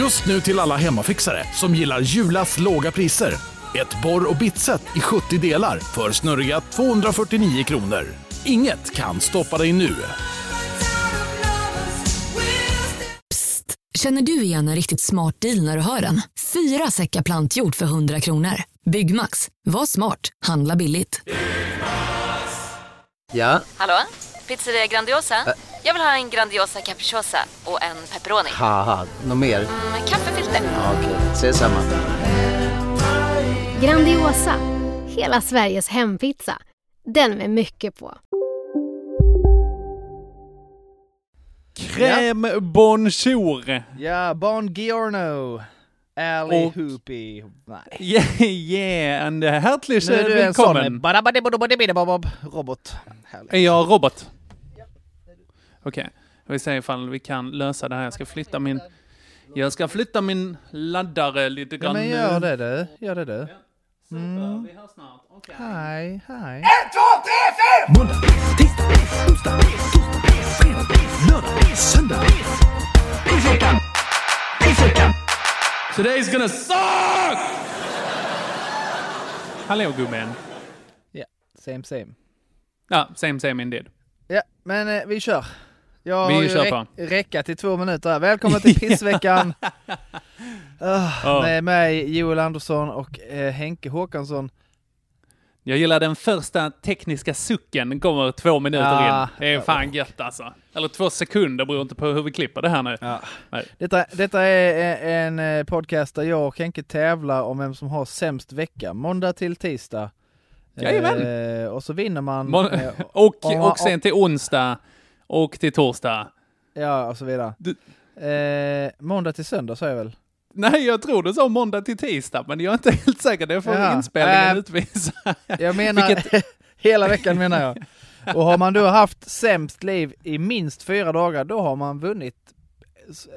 Just nu till alla hemmafixare som gillar Julas låga priser. Ett borr och bitset i 70 delar för snurriga 249 kronor. Inget kan stoppa dig nu. Känner du igen en riktigt smart deal när du hör den? Fyra säckar plantjord för 100 kronor. Byggmax. Var smart. Handla billigt. Ja, Hallå? Pizzeria Grandiosa? Jag vill ha en Grandiosa capriciosa och en pepperoni. haha, något mer? Med kaffefilter. Ja, Okej, ses samma. Grandiosa, hela Sveriges hempizza. Den med mycket på. Crème bonjour! Ja, Bon Giorno. Ali Och- Hoopy. Nej. Yeah, yeah, and uh, hjärtligt Nu är du en sån välkommen. robot. Härligt. Är jag robot? Okej, vi ser ifall vi kan lösa det här. Jag ska flytta min... Jag ska flytta min laddare lite Ja, grann. men nu. gör det du. Gör det du. Super, vi hörs snart. Okej. Hej, hej. Måndag, tisdag, onsdag, torsdag, fredag, lördag, söndag. Pissveckan! Pissveckan! Today's gonna suck! Hallå gummen. Ja, same same. Ja, same same indeed. Ja, men eh, vi kör. Jag Vi har ju kör räck- på. räckat i två minuter här. Välkommen till Pissveckan. Ja. Med mig Joel Andersson och eh, Henke Håkansson. Jag gillar den första tekniska sucken, kommer två minuter Ah. in. Det är fan gött alltså. Eller två sekunder beroende på hur vi klipper det här nu. Ja. Detta, detta är eh, en eh, podcast där jag och Henke tävlar om vem som har sämst vecka. Måndag till tisdag. Jajamän. Eh, och så vinner man. Mon- eh, och, om- och sen till onsdag och till torsdag. Ja, och så vidare. Eh, måndag till söndag sa jag väl? Nej, jag tror du sa måndag till tisdag, men jag är inte helt säker. Det får Ja. inspelningen Äh, utvisa. Jag menar Vilket- hela veckan menar jag. Och har man då haft sämst liv i minst fyra dagar, då har man vunnit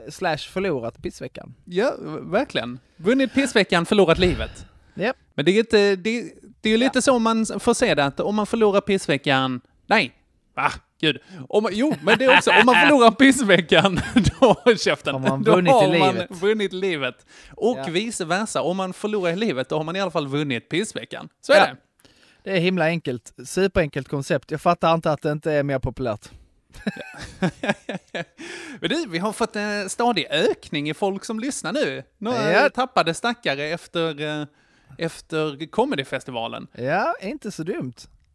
slash förlorat pissveckan. Ja, verkligen. Vunnit pissveckan, förlorat livet. Japp. Men det är, inte, det, det är ju lite så man får se det, att om man förlorar pissveckan... Nej! Va? Gud. Om, jo, men det är också, om man förlorar pissveckan, då, käften, man då vunnit har man livet. vunnit livet. Och Ja. vice versa, om man förlorar livet, då har man i alla fall vunnit pissveckan. Så är Ja. det. Det är himla enkelt. Superenkelt koncept. Jag fattar inte att det inte är mer populärt. Men du, vi har fått en stadig ökning i folk som lyssnar nu. Några Ja. tappade stackare efter, eh, efter comedyfestivalen. Ja, inte så dumt.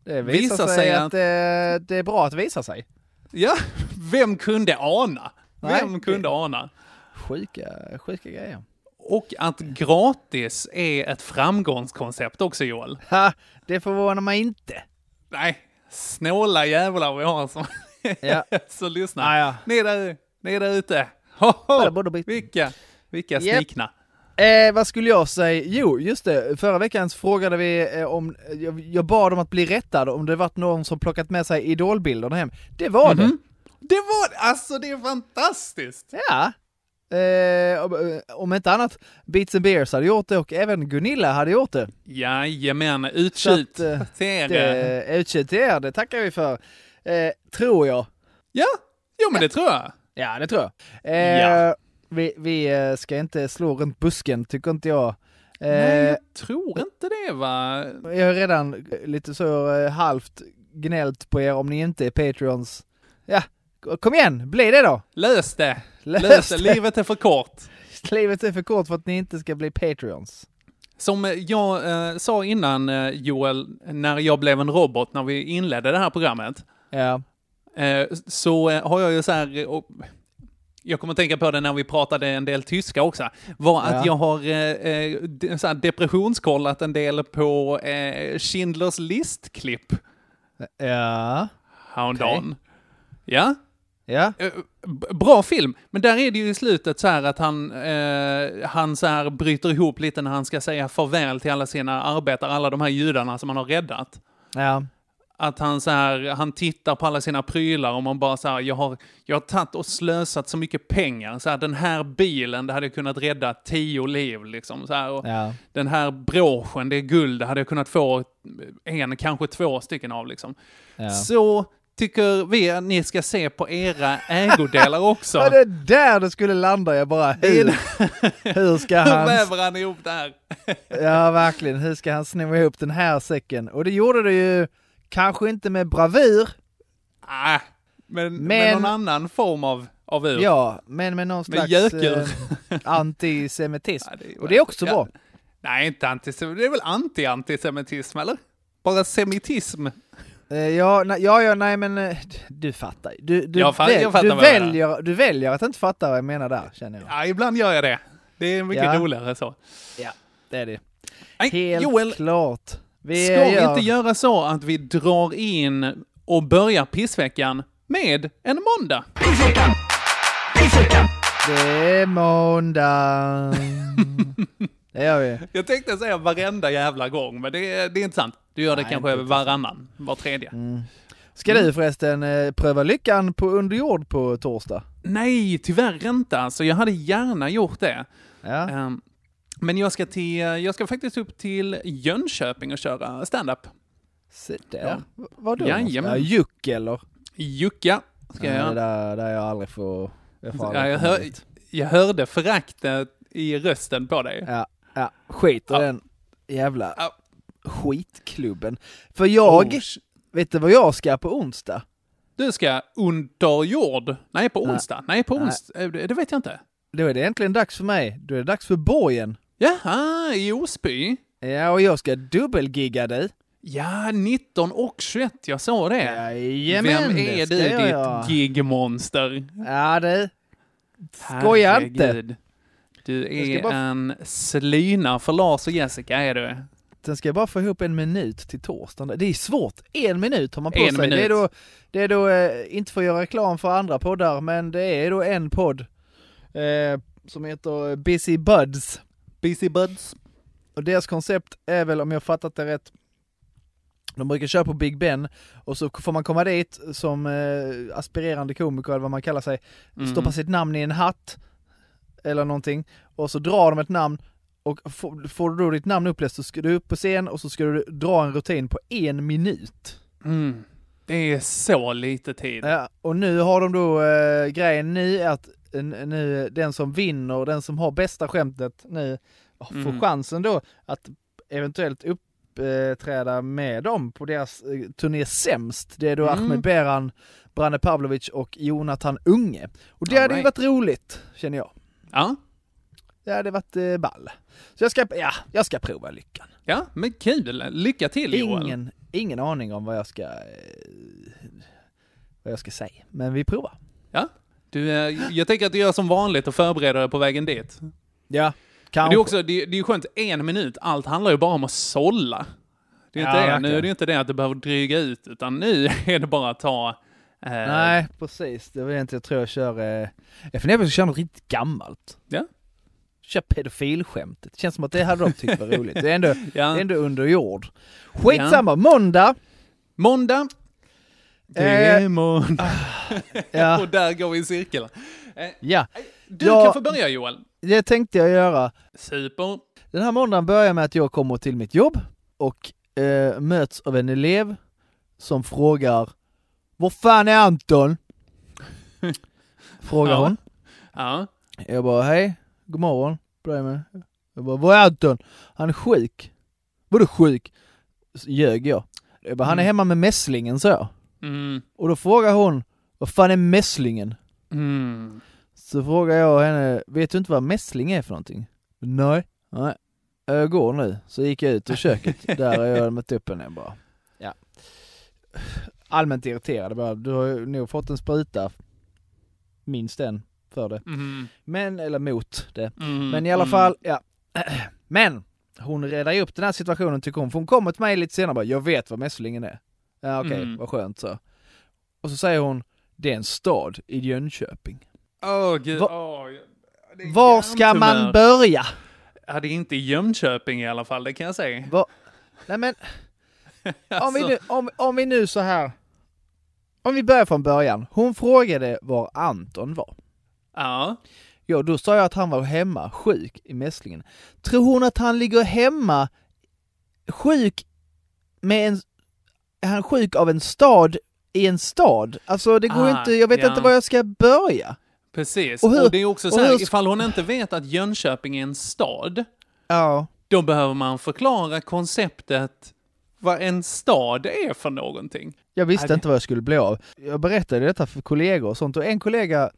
Det visar, Visar sig, sig att, att- det, det är bra att visa sig. Ja, vem kunde ana? Nej, Vem kunde ana? Sjuka, sjuka grejer. Och att gratis är ett framgångskoncept också, Joel. Ha, det förvånar mig inte. Nej, snåla jävlar vi har som, Ja. som lyssnar. Ah, ja. Ni där, ni där ute. Ho, ho. Vilka, vilka snikna. Eh, vad skulle jag säga? Jo, just det. Förra veckan frågade vi eh, om, jag, jag bad om att bli rättad om det varit någon som plockat med sig idolbilderna hem. Det var det. Mhm. Det var, alltså det är fantastiskt. Ja. Eh, om, eh, om inte annat, Beats and Beers hade gjort det och även Gunilla hade gjort det. Jajamän, utkik eh, till er. Det, utkik till er, det tackar vi för. Eh, tror jag. Ja, jo men det tror jag. Ja, det tror jag. Eh, Ja. Vi, vi eh, ska inte slå runt busken, tycker inte jag. Eh, Nej, jag tror inte det va? Jag har redan lite så eh, halvt gnällt på er om ni inte är Patreons. Ja, kom igen, bli det då! Lös det. Lös Lös det. det. Livet är för kort. Livet är för kort för att ni inte ska bli Patreons. Som jag eh, sa innan eh, Joel, när jag blev en robot, när vi inledde det här programmet, Ja, eh, så eh, har jag ju så här, eh, och, jag kommer att tänka på det när vi pratade en del tyska också, var att Ja. jag har eh, eh, de- så här depressionskollat en del på eh, Schindlers list-klipp. Ja, häromdagen. Ja, ja, Eh, Bra film, men där är det ju i slutet så här att han, eh, han så här bryter ihop lite när han ska säga farväl till alla sina arbetare, alla de här judarna som han har räddat. ja, Att han så här, han tittar på alla sina prylar och man bara så här, jag har, jag har tagit och slösat så mycket pengar. Så här, den här bilen, det hade kunnat rädda tio liv liksom. Så här, och ja, Den här broschen, det är guld, det hade jag kunnat få en, kanske två stycken av liksom. ja. Så tycker vi att ni ska se på era ägodelar också. Det är där det skulle landa, jag bara hur, hur ska Hur han... väver han ihop det här? Ja, verkligen. Hur ska han sno ihop den här säcken? Och det gjorde det ju kanske inte med bravur, Ah, men, med Men- någon annan form av, av ur. ja, men med någon Med slags eh, antisemitism. Ja, det är- Och det är också ja. bra. Nej, inte antisemitism. Det är väl anti-antisemitism, eller? Bara semitism. Eh, Ja, nej, ja, ja, nej men eh, du fattar du, du, Jag fa- väl- jag fattar du, väljer, du väljer att inte fatta vad jag menar där, känner jag. Ja, ibland gör jag det. Det är mycket Ja. roligare så. Ja, det är det. Nej, Helt Joel, klart. Vi ska vi gör- inte göra så att vi drar in och börjar pissveckan med en måndag? Det är måndag. det gör vi. Jag tänkte säga varenda jävla gång, men det är, det är inte sant. Du gör det Nej, kanske varannan, var tredje. Ska du förresten eh, pröva lyckan på underjord på torsdag? Nej, tyvärr inte alltså. Jag hade gärna gjort det. Ja. Ehm, men jag ska, till, jag ska faktiskt upp till Jönköping och köra stand-up. Se där. Ja. Vadå? Jajamän. Ja, Juck eller? Jukka ska jag Ja, göra. det där, där jag aldrig får... Jag, får aldrig Ja, jag, hör, jag hörde föraktet i rösten på dig. ja, ja, skit Ja. den jävla Ja. skitklubben. För jag, Oh, vet du vad jag ska på onsdag? du ska under jord? Nej, på onsdag? Nej, på Nej. onsdag? Eh, Det, det vet jag inte. Då är det äntligen dags för mig. Då är det dags för borgen. Jaha, i Osby? Ja, och jag ska dubbelgigga dig. Ja, 19 och 21, jag sa det. Jajamän, Vem är det du, jag ditt gigmonster? Ja du, Skoja inte. Du är bara- en slyna för Lars och Jessica, är du. sen ska jag bara få ihop en minut till torsdagen. Det är svårt. En minut har man på En sig. Det är minut. då, det är då eh, inte för att göra reklam för andra poddar, men det är då en podd eh, som heter Busy Buds. Busy Buds. Och deras koncept är väl, om jag fattat det rätt, de brukar köra på Big Ben och så får man komma dit som eh, aspirerande komiker eller vad man kallar sig, Mm. stoppa sitt namn i en hatt eller någonting och så drar de ett namn och får, får du då ditt namn uppläst så ska du upp på scen och så ska du dra en rutin på en minut. Mm. Det är så lite tid. Ja, och nu har de då, eh, grejen nu att eh, nu, den som vinner, den som har bästa skämtet nu, får Mm. chansen då att eventuellt uppträda med dem på deras eh, turné Sämst. Det är då Mm. Ahmed Beran, Branne Pavlovic och Jonathan Unge. Och det All hade ju right. varit roligt, känner jag. Ja, Det hade varit eh, ball. Så jag ska, ja, jag ska prova lyckan. ja, men kul. Lycka till Joel. Ingen, ingen aning om vad jag ska, eh, vad jag ska säga, men vi provar. Ja. Du, eh, jag tänker att du gör som vanligt och förbereder dig på vägen dit. Ja, Men kanske. det är också, det, är ju skönt, en minut, allt handlar ju bara om att sålla. Det är Ja, inte det. Nu är det inte det att du behöver dryga ut, utan nu är det bara att ta... Eh, Nej, precis. Det var inte, jag tror jag kör, eh, jag funderar på att köra något riktigt gammalt. Ja. Kör pedofilskämtet. Det känns som att det hade de tyckt var roligt. Det är ändå, det Ja. är ändå under jord. Skitsamma, måndag. Måndag. Det Eh, är måndag. Ja, Och där går vi i cirkel. ja, Du Ja. kan få börja Joel. det tänkte jag göra. Super. Den här måndagen börjar med att jag kommer till mitt jobb och eh, möts av en elev som frågar Var fan är Anton? Frågar Ja. hon. Ja. Jag bara, hej, god morgon på dig med. Jag bara, var är Anton? Han är sjuk. Vadå sjuk? Så ljög jag. Jag bara, han är Mm. hemma med mässlingen, så jag. Mm. Och då frågar hon, vad fan är mässlingen? Mm. Så frågar jag henne, vet du inte vad mässling är för någonting? Nej. Nej. Jag går nu. Så gick jag ut ur köket, där har jag mött upp henne bara. Ja. Allmänt irriterad bara, du har ju nog fått en spruta. Minst en för det. Mm. Men, eller mot det. Mm. Men i alla fall, ja. Men hon räddar ju upp den här situationen tycker hon, för hon kommer till mig lite senare bara, jag vet vad mässlingen är. Ja okej, Mm. vad skönt så. Och så säger hon, det är en stad i Jönköping. Åh gud. Va- är Var ska man börja? Ja, det är inte i Jönköping i alla fall, det kan jag säga. Va? Nej men, om, vi Alltså, nu, om, om vi nu så här. Om vi börjar från början. Hon frågade var Anton var. Ja. Ja, då sa jag att han var hemma, sjuk i mässlingen. Tror hon att han ligger hemma sjuk med en... Är han sjuk av en stad i en stad. Alltså det går Ah, inte, jag vet ja. inte var jag ska börja. Precis. Och Och, hur- det är också och så här, hur- ifall hon inte vet att Jönköping är en stad, Ja. då behöver man förklara konceptet vad en stad är för någonting. Jag visste det- inte vad jag skulle bli av. Jag berättade detta för kollegor och sånt och en kollega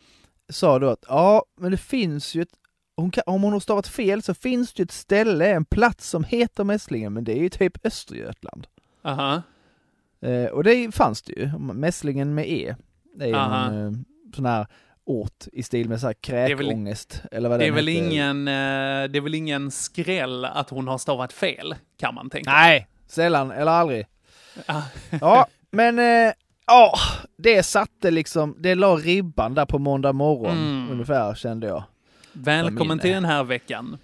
sa då att ja, men det finns ju ett hon kan, om hon har stavat fel så finns det ju ett ställe, en plats som heter Mässlingen, men det är ju typ Östergötland. Aha. Eh, och det fanns det ju, Mässlingen med E. Det är ju någon eh, sån här ort i stil med så här kräkångest, eller vad Det är, väl ingen, eh, det är väl ingen skräll att hon har stavat fel, kan man tänka. Nej, sällan eller aldrig. Ah. Ja, men ja, det satte liksom, det la ribban där på måndag morgon Mm. ungefär kände jag. Välkommen min, till den här veckan.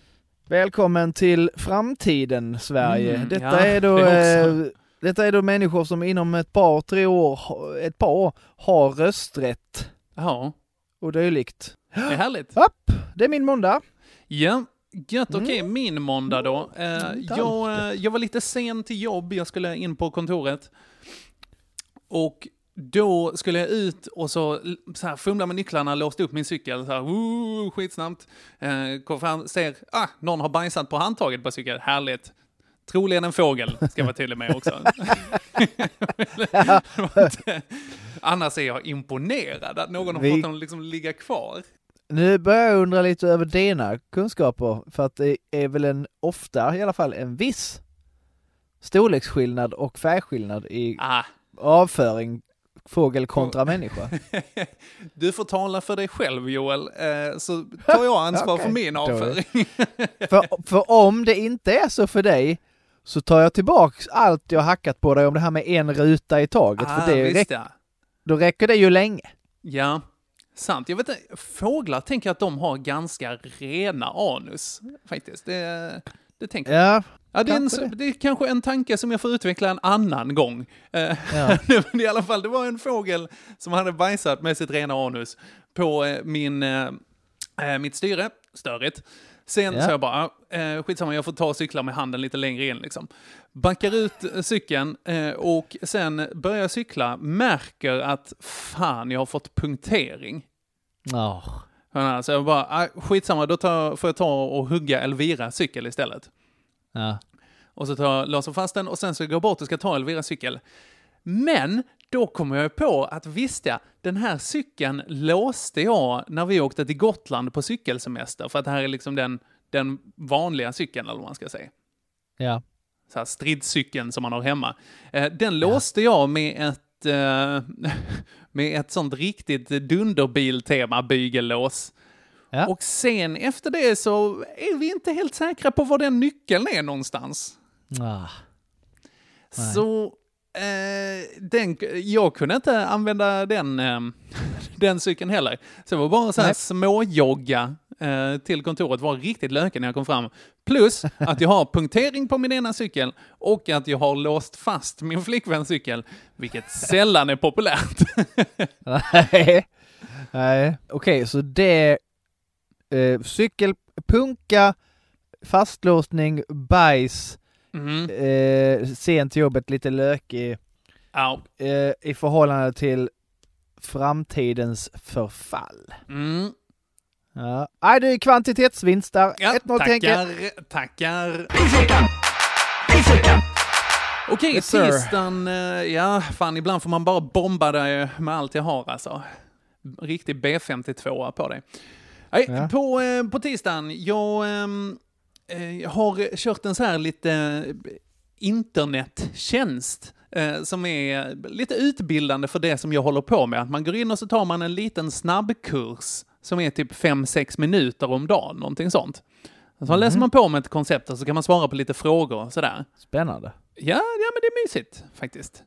Välkommen till framtiden Sverige. Mm, detta, ja, är då, det eh, detta är då människor som inom ett par, tre år, ett par år har rösträtt Ja, och dylikt. det är härligt. Upp, det är min måndag. Ja, gött. Okej, Mm. min måndag då. Eh, jag, eh, jag var lite sen till jobb, jag skulle in på kontoret. Och då skulle jag ut och så, så här, fumla med nycklarna, låste upp min cykel, så här, woo, skitsnabbt. Eh, kom fram, ser, ah, någon har bajsat på handtaget på cykeln, härligt. Troligen en fågel, ska jag vara tydlig med också. Annars är jag imponerad att någon har Vi- fått den liksom ligga kvar. Nu börjar jag undra lite över dina kunskaper, för att det är väl en, ofta i alla fall, en viss storleksskillnad och färgskillnad i Ah, avföring fågel kontra människa. Du får tala för dig själv Joel, eh, så tar jag ansvar Okej, för min avföring. för, för om det inte är så för dig, så tar jag tillbaks allt jag hackat på dig om det här med en ruta i taget, Ah, för det visst räck, ja. då räcker det ju länge. Ja, sant. Jag vet inte, fåglar tänker att de har ganska rena anus, faktiskt. Det, det tänker jag. Ja, Ja, det, är en, kanske det. det är kanske en tanke som jag får utveckla en annan gång. Eh, Ja. Men i alla fall, det var en fågel som hade bajsat med sitt rena anus på eh, min, eh, eh, mitt styre, störigt. Sen Ja. så jag bara, eh, skitsamma, jag får ta och cykla med handen lite längre in liksom. Backar ut eh, cykeln eh, och sen börjar jag cykla, märker att fan, jag har fått punktering. Ja. Ja, Så jag bara, ah, skitsamma, då tar, får jag ta och hugga Elvira cykel istället. Ja. Och så tar låser fast den och sen så går jag bort och ska ta Elviras cykel. Men då kommer jag på att visst ja, den här cykeln låste jag när vi åkte till Gotland på cykelsemester. För att det här är liksom den, den vanliga cykeln, eller vad man ska säga. Ja. Så här stridscykeln som man har hemma. Eh, den låste jag med ett, eh, med ett sånt riktigt dunderbiltema bygellås. Ja. Och sen efter det så är vi inte helt säkra på var den nyckeln är någonstans. Ah. Så eh, den, jag kunde inte använda den, eh, den cykeln heller. Så det var bara så här småjogga eh, till kontoret, var riktigt löken när jag kom fram. Plus att jag har punktering på min ena cykel och att jag har låst fast min flickväns cykel, vilket sällan är populärt. Nej. Nej. Okej, så det... Eh, cykel, punka, fastlåsning, bajs, Mm. eh, sent till jobbet, lite lökig eh, i förhållande till framtidens förfall. Mm. Ja. Nej, det är kvantitetsvinst där. Ja, 1-0 till Henke. tackar, tackar. Okej, Yes, tisdagen, eh, ja, fan ibland får man bara bomba dig med allt jag har alltså. Riktig B52 på dig. Nej, Ja. på, eh, på tisdagen, jag ehm, eh, har kört en så här lite eh, internettjänst eh, som är lite utbildande för det som jag håller på med. Att man går in och så tar man en liten snabbkurs som är typ 5-6 minuter om dagen, någonting sånt. Så läser man på om ett koncept och så kan man svara på lite frågor och sådär. Spännande. Ja, ja men det är mysigt faktiskt.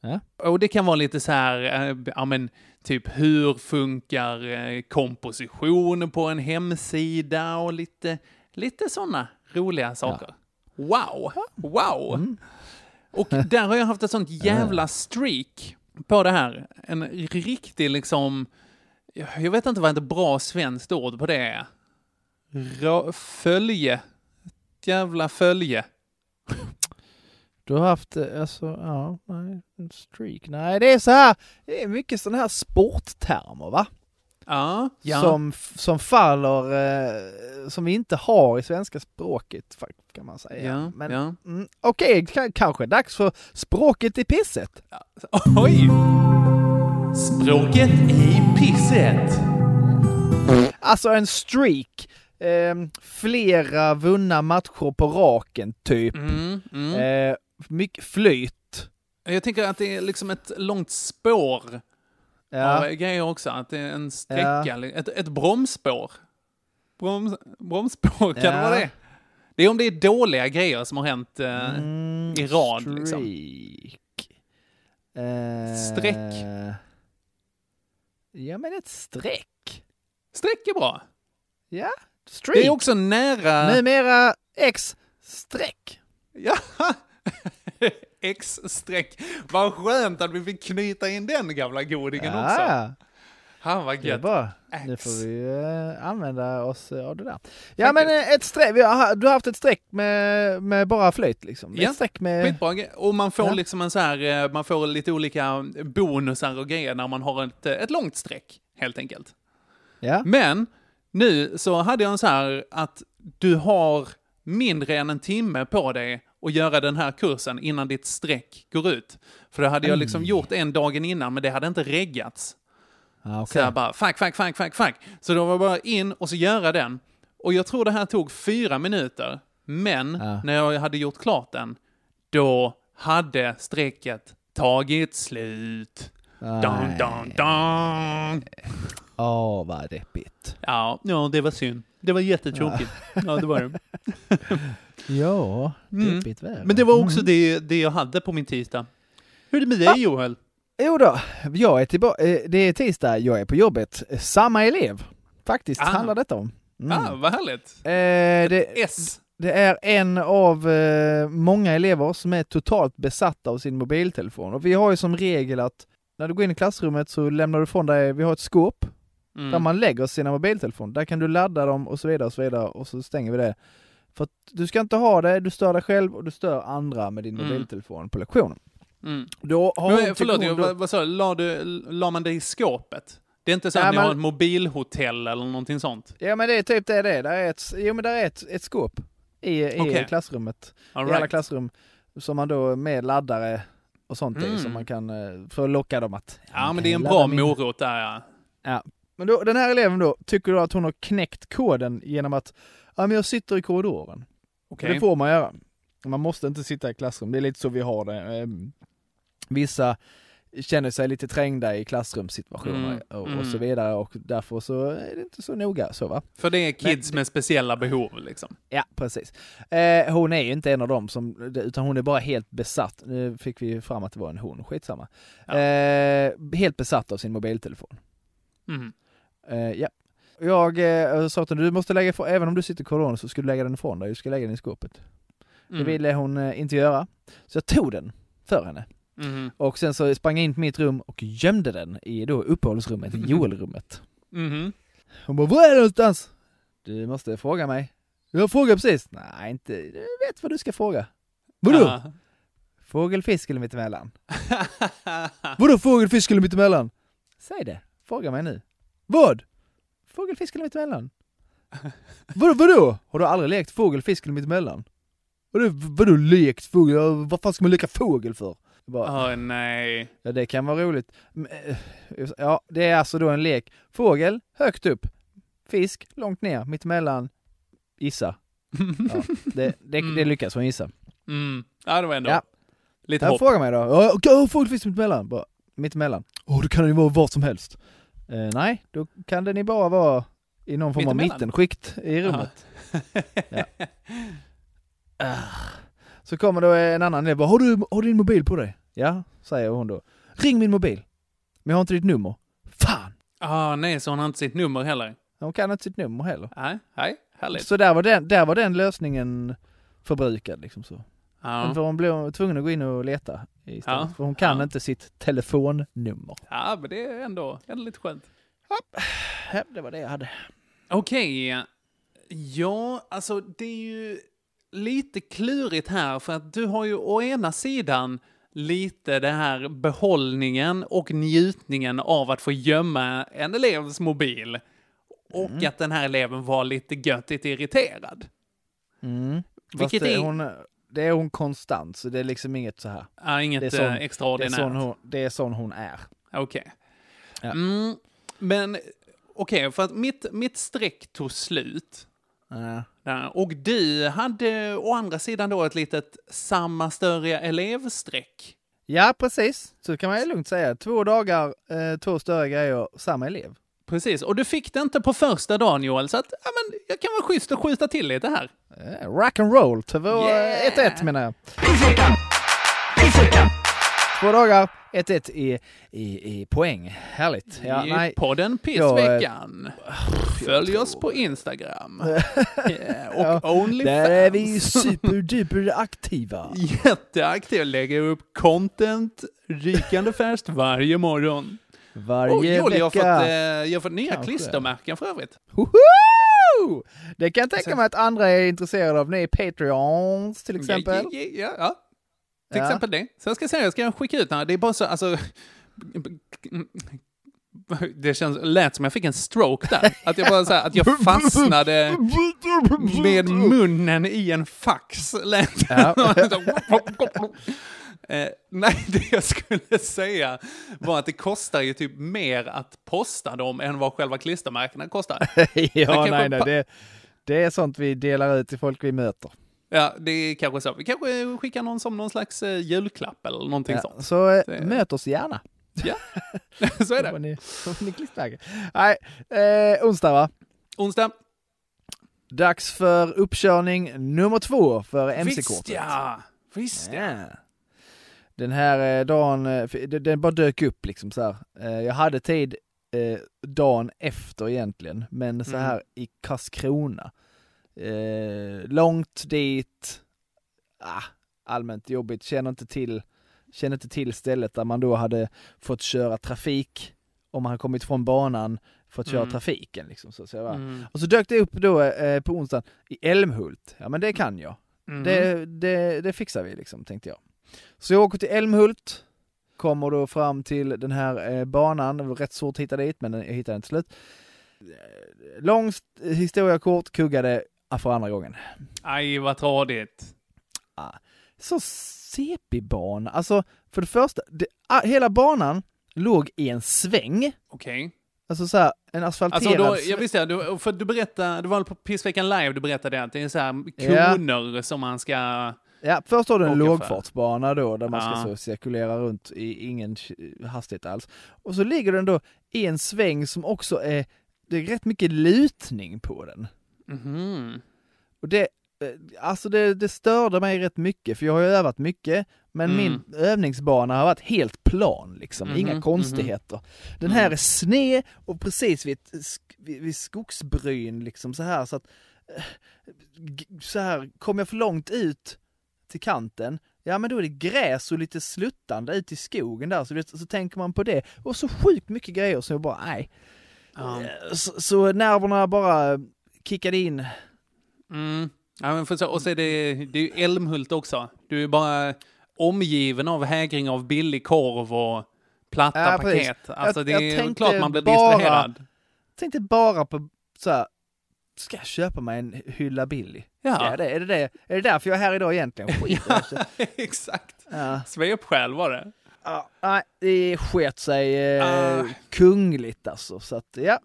Ja. Och det kan vara lite så här, eh, ja men typ hur funkar eh, komposition på en hemsida och lite, lite sådana roliga saker. Wow, wow. Och där har jag haft ett sånt jävla streak på det här. En riktig liksom, jag vet inte vad ett bra svenskt ord på det är. Rö- följe. Ett jävla följe. Du har haft, eh, alltså, ja, nej, en streak. Nej, det är så här, det är mycket sådana här sporttermer va? Ja, ja. Som, som faller, eh, som vi inte har i svenska språket kan man säga. ja, Men ja. mm, okej, ka- kanske dags för språket i pisset. Oj! Språket i pisset. Alltså en streak, eh, flera vunna matcher på raken typ. Mm, mm. Eh, mycket flyt. Jag tänker att det är liksom ett långt spår Ja. av grejer också. Att det är en sträcka, ett, ett bromsspår. Broms, bromsspår, kan det Ja. vara det? Det är om det är dåliga grejer som har hänt eh, Mm, i rad, liksom. streak. Eh, Streck. Ja men ett streck. Streck är bra. Ja, streak. Det är också nära... Numera X streck. Ja. X-streck. Vad skönt att vi fick knyta in den gamla godingen också. Ja, Han var gött. bra. Nu får vi eh, använda oss av det där. Ja men eh, ett streck, har, du har haft ett streck med, med bara flyt liksom. Ja, Ett streck med... Skitbra. Och man får Ja. liksom en så här, eh, man får lite olika bonusar och grejer när man har ett, eh, ett långt streck, helt enkelt. Ja. Men nu så hade jag en så här att du har mindre än en timme på dig att göra den här kursen innan ditt streck går ut. För det hade jag liksom gjort en dagen innan, men det hade inte reggats. Ah, Så jag bara, fuck, fuck, fuck, fuck, fuck. Så då var det bara in och så göra den. Och jag tror det här tog fyra minuter. Men Ja. när jag hade gjort klart den, då hade strecket tagit slut. Dun, dun, dun. Åh, vad deppigt. Ja, ja, det var synd. Det var jättetråkigt. Ja, det var det. Ja, Mm. deppigt väder. Men det var också det, det jag hade på min tisdag. Hur är det med dig Joel? Jo då, jag är tillbaka, eh, det är tisdag, jag är på jobbet. Samma elev, faktiskt, Ah. handlar detta om. Mm. Ah, vad härligt. Eh, det, S. det är en av eh, många elever som är totalt besatta av sin mobiltelefon. Och vi har ju som regel att när du går in i klassrummet så lämnar du ifrån dig, vi har ett skåp där Mm. man lägger sina mobiltelefoner. Där kan du ladda dem och så vidare och så vidare och så stänger vi det. För att du ska inte ha det, du stör dig själv och du stör andra med din Mm. mobiltelefon på lektionen. Mm. Då har Men, förlåt, jag, vad, vad sa du? La, du? la man det i skåpet? Det är inte så att ni men- har ett mobilhotell eller någonting sånt? Ja men det är typ det det är. Där är ett, jo men där är ett, ett skåp i, i Okej. klassrummet. All I alla klassrum. Som man då med laddare och sånt i Mm. som man kan, eh, för att locka dem att... Ja, men det är en bra min- morot där ja. Ja. Men då, den här eleven då tycker då att hon har knäckt koden genom att, ja men jag sitter i korridoren. Okej. Det får man göra. Man måste inte sitta i klassrum, det är lite så vi har det. Ehm, Vissa känner sig lite trängda i klassrumssituationer Mm, och, och mm. så vidare och därför så är det inte så noga så va? För det är kids Men- med speciella behov liksom. Ja, precis. Eh, hon är ju inte en av dem som, utan hon är bara helt besatt. Nu fick vi fram att det var en hon, skitsamma. Ja. Eh, helt besatt av sin mobiltelefon. Mhm. Eh, ja. Jag eh, sa till henne, du måste lägga ifrån, även om du sitter i korridoren så ska du lägga den ifrån dig, du ska lägga den i skåpet. Det Mm. ville hon eh, inte göra. Så jag tog den för henne. Mhm. Och sen så sprang jag in på mitt rum och gömde den i då uppehållsrummet, Joelrummet. Mhm. Hon bara, var är du någonstans? Du måste fråga mig. Jag frågar precis. Nej, inte, du vet vad du ska fråga. Vadå? Ja. Fågel, fisk eller mittemellan? Vadå fågel, fisk eller mittemellan? Säg det, fråga mig nu. Vad? Fågel, fisk eller mittemellan? Vadå, vadå? Har du aldrig lekt fågel, fisk eller mittemellan? Vadå, vadå lekt fågel? Vad fan ska man leka fågel för? Bara, Åh nej. Ja, det kan vara roligt. Eh, Ja, det är alltså då en lek. Fågel, högt upp. Fisk, långt ner. Mittemellan, gissa. Ja, det, det, det lyckas hon gissa. Mm. Ja, det var ändå Ja. lite hopp. fråga mig då. Okej, fågel, fisk, mittemellan. Bara, mittemellan. Åh, kan det ju vara vad som helst. Eh, nej, då kan den ju bara vara i någon form av mittenskikt i rummet. Ja. Ah. Så kommer då en annan elev. Har du, har du din mobil på dig? Ja, säger hon då. Ring min mobil. Men jag har inte ditt nummer. Fan! Ah, nej, så hon har inte sitt nummer heller. Hon kan inte sitt nummer heller. Nej, nej, härligt. Så där var den, där var den lösningen förbrukad liksom så. Ja. För hon blev tvungen att gå in och leta istället. Ja. För hon kan Ja. inte sitt telefonnummer. ja, men det är ändå, ändå lite skönt. Ja, det var det jag hade. Okej. Ja, alltså det är ju lite klurigt här, för att du har ju å ena sidan lite det här behållningen och njutningen av att få gömma en elevs mobil. Och Mm. att den här eleven var lite göttigt irriterad. Mm. Vilket det, är- hon, det är hon konstant, så det är liksom inget så här. Ja, inget Det är sån- eh, Det är extraordinärt. sån hon, det är sån hon är. Okej. Ja. Mm, men okej, för att mitt, mitt streck tog slut. Ja. Och du hade å andra sidan då ett litet samma större elevstreck. Ja, precis. Så kan man ju lugnt säga. Två dagar, eh, två större grejer, samma elev. Precis, och du fick det inte på första dagen Joel, så att ja, men, jag kan vara schysst och skjuta till lite här. Eh, rock and roll till vår Yeah! 1-1 menar jag. Två dagar, 1-1 i, i, i poäng. Härligt. Ja, I nej. podden Jag, eh, Pissveckan. Följ oss på Instagram. Yeah, och Ja, Onlyfans. Där är vi superduper aktiva. Jätteaktiv, lägger upp content rykande färskt varje morgon. Varje Och Joel, jag har vecka. fått, eh, jag har fått nya Kanske. klistermärken för övrigt. Woho! Det kan jag tänka Sen- mig att andra är intresserade av. Ni är Patreons till exempel. Ja, ja, ja. Till Ja. exempel det. Så jag ska säga, jag ska skicka ut den här. Det är bara så, alltså... Det känns, lät som jag fick en stroke där. Att jag bara så här, att jag fastnade med munnen i en fax. Lät Ja. Eh, nej, det jag skulle säga var att det kostar ju typ mer att posta dem än vad själva klistermärkena kostar. ja, nej, nej. Det, det är sånt vi delar ut till folk vi möter. Ja, det är kanske så. Vi kanske skickar någon som någon slags eh, julklapp eller någonting Ja, sånt. så eh, möt oss gärna. Ja, så är det. ni, ni klistermärken. Nej, eh, onsdag va? Onsdag. Dags för uppkörning nummer två för Visst MC-kortet. ja! Visst ja. Den här eh, dagen, eh, den bara dök upp liksom så här. Eh, Jag hade tid dagen efter egentligen, men så Mm. här i Karlskrona. Långt dit, ah, allmänt jobbigt, känner inte till, känner inte till stället där man då hade fått köra trafik, om man kommit från banan, fått köra Mm. trafiken liksom. Så, så. Mm. Och så dök det upp då eh, på onsdagen i Älmhult. Ja men det kan jag. Mm. Det, det, det fixar vi liksom, tänkte jag. Så jag åker till Älmhult, kommer då fram till den här eh, banan, det var rätt svårt att hitta dit, men jag hittade den till slut. Eh, Lång st- historia kort, kuggade ah, för andra gången. Aj, vad tradigt. Så CP-bana, alltså för det första, det, ah, hela banan låg i en sväng, Okej. alltså så här, en asfalterad Alltså då, jag visste du, för du berättade, det var på Pissveckan live du berättade att det är så här koner som man ska... Ja, först har du en lågfartsbana då, där man ska Ja. så cirkulera runt i ingen hastighet alls. Och så ligger den då i en sväng som också är, det är rätt mycket lutning på den. Mhm. Och det, eh, alltså det, det störde mig rätt mycket, för jag har ju övat mycket, men Mm. min övningsbana har varit helt plan liksom, Mhm, inga mhm. konstigheter. Den här Mm. är sned och precis vid, ett vid, skogsbryn liksom så här så att eh, så här, kommer jag för långt ut till kanten, ja men då är det gräs och lite sluttande ut i skogen där, så, så tänker man på det. Och så sjukt mycket grejer som jag bara, nej. Ja. Eh, Så, så nerverna bara kickade in. Mm. Ja, men för så, och så är det, det är ju Älmhult också. Du är bara omgiven av hägring av billig korv och platta Ja, paket. Alltså Jag- det jag är klart man blir bara- distraherad. Tänkte bara på så här, ska jag köpa mig en hylla Billy? Ja, jag det? Är, det det? är det därför jag är här idag egentligen? Skit i det. exakt. ja. Svepskäl var det. Ja, nej, det sket sig eh, Ah. kungligt alltså. Så att ja,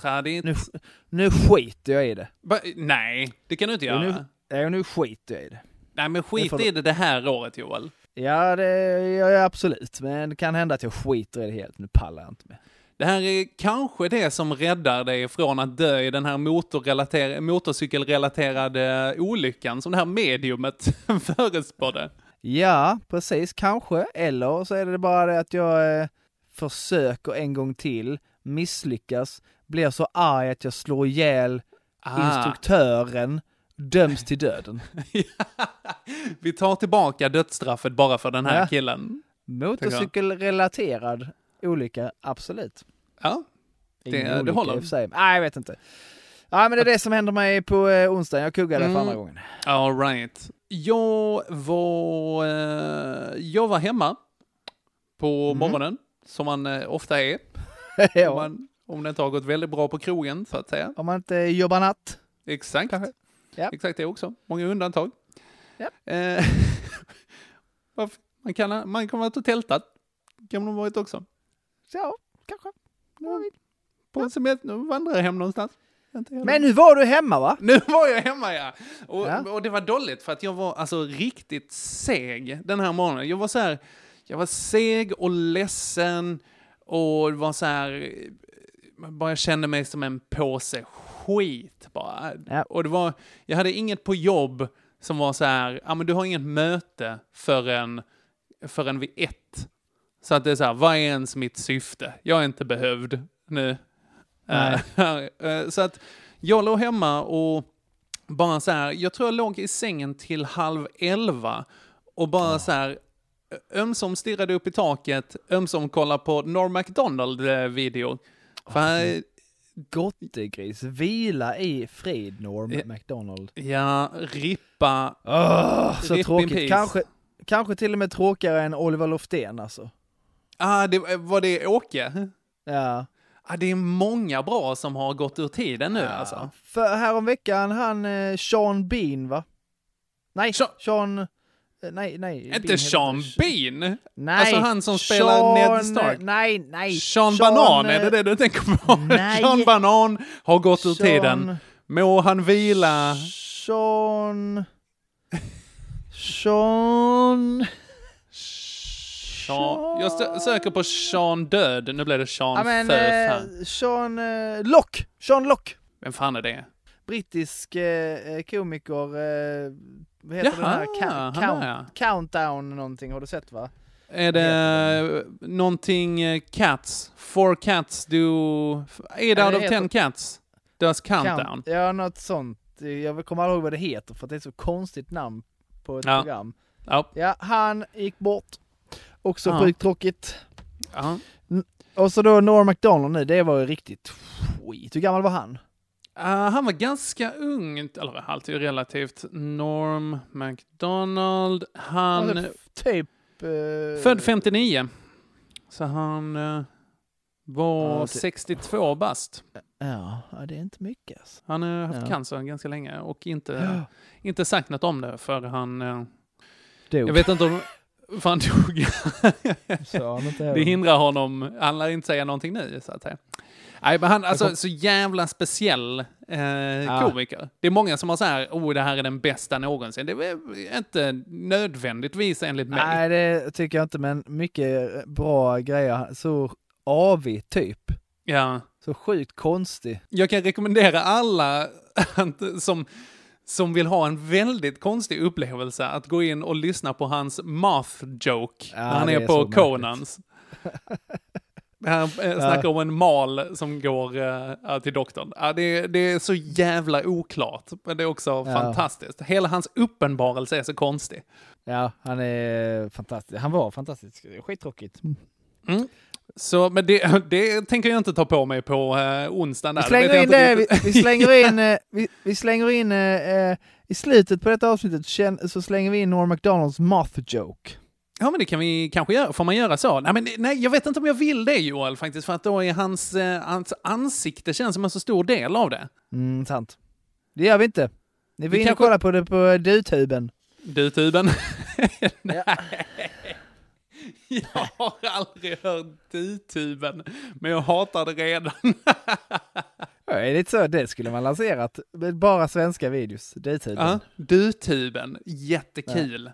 Tradit. nu, nu skiter jag i det. Ba, nej, det kan du inte göra. nu- Ja, nu skiter jag i det. Nej, men skit får i det det här året, Joel. Ja, det gör jag absolut. Men det kan hända att jag skiter i det helt. Nu pallar jag inte med. Det här är kanske det som räddar dig från att dö i den här motorrelater- motorcykelrelaterade olyckan som det här mediumet förespådde. Ja, precis. Kanske. Eller så är det bara det att jag eh, försöker en gång till, misslyckas, blir så arg att jag slår ihjäl Ah. instruktören, döms till döden. Vi tar tillbaka dödsstraffet bara för den här Ja. killen. Motorcykelrelaterad olycka, absolut. Ja, Det- Ingen det håller. sig. Nej, jag vet inte. Ja men det är det som händer mig på eh, onsdag. Jag kuggade Mm. för andra gången. All right. Jag var, eh, jag var hemma på Mhm. morgonen, som man eh, ofta är. Om, ja. man, om det inte har gått väldigt bra på krogen, så att säga. Om man inte jobbar natt. Exakt. Ja. Exakt det också. Många undantag. Ja. Eh, man kan man kan ha varit och tältat. kan man ha varit också. Ja, kanske. Jag vet. På en semester, vandra hem någonstans. Men nu var du hemma va? Nu var jag hemma ja. Och, Ja. och det var dåligt för att jag var alltså riktigt seg den här morgonen. Jag var så här, jag var seg och ledsen och var så här, bara jag kände mig som en påse skit bara. Ja. Och det var, jag hade inget på jobb som var så här, ja men du har inget möte förrän, förrän vid ett. Så att det är så här, vad är ens mitt syfte? Jag är inte behövd nu. Eh, eh, så att jag låg hemma och bara så här, jag tror jag låg i sängen till halv elva och bara så här, ömsom stirrade upp i taket, ömsom kollade på Norm MacDonald-video. För här, Gottegris, vila i frid Norm Ja. MacDonald. ja, rippa. Åh, så Rip tråkigt. Kanske, kanske till och med tråkigare än Oliver Loftén alltså. Ah, det, var det Åke? Ja. Ah, det är många bra som har gått ur tiden nu alltså. För häromveckan han eh, Sean Bean va? Nej, Sean- Sean... eh, Nej, nej. Bean Inte heter Sean Bean? Nej. Alltså han som spelar Ned Stark. Nej, nej. Sean, Banan, är det eh, det du tänker på? nej. Sean Banan har gått ur Sean- tiden. Må han vila. Sean... Sean... Sean. Jag söker på Sean Död. Nu blev det Sean Ja men, Föf eh. Sean eh, Locke. Sean Locke. Vem fan är det? Brittisk eh, komiker. Eh, vad heter Jaha, den här? Han count, ja. Countdown någonting, har du sett va? Är det någonting eh, cats? Four cats do... Eight Ja, out of heter- ten cats does countdown. Count, ja, något sånt. Jag kommer aldrig ihåg vad det heter för att det är ett så konstigt namn på ett Ja. program. Ja. Ja, han gick bort. Också Ja. sjukt tråkigt. Ja. Och så då Norm MacDonald nu, det var ju riktigt skit. Hur gammal var han? Ah, han var ganska ung, eller allt är ju relativt. Norm MacDonald, han... Alltså, typ... Eh, Född 59. Så han eh, var Ja, det- 62 bast. Ja, ja, det är inte mycket alltså. Han har haft Ja. cancer ganska länge och inte, Ja. inte sagt något om det för han... eh, Dog. Jag vet inte om... Dog. Han inte det hindrar honom. Han lär inte säga någonting nu, så att säga. Nej, men han, alltså så jävla speciell eh, komiker. Det är många som har så här, oh det här är den bästa någonsin. Det är inte nödvändigtvis enligt mig. Nej, det tycker jag inte, men mycket bra grejer. Så avig typ. Ja. Så sjukt konstig. Jag kan rekommendera alla som, som vill ha en väldigt konstig upplevelse att gå in och lyssna på hans math joke Ja, när han är är på. Conans. Han eh, snackar om en mal som går ja, till doktorn. Ja, det, det är så jävla oklart, men det är också fantastiskt. Hela hans uppenbarelse är så konstig. Ja, han är fantastisk. Han var fantastisk. Skittråkigt. Så, men det, det tänker jag inte ta på mig på eh, onsdagen. Vi slänger in det, vi, vi slänger in, eh, vi, vi slänger in eh, eh, i slutet på detta avsnittet känn- så slänger vi in Norm MacDonalds moth joke. Ja, men det kan vi kanske göra. Får man göra så? Nej, men nej, jag vet inte om jag vill det Joel faktiskt, för att då är hans, eh, hans ansikte känns som en så stor del av det. Mm, sant. Det gör vi inte. Ni får Vi kanske- kolla på det på Dutuben. Du tuben. Ja. Jag har aldrig hört du-tuben, men jag hatar det redan. Ja, det är lite så, det skulle man lanserat. Bara svenska videos. Dutuben. Ja, du-tuben, jättekul.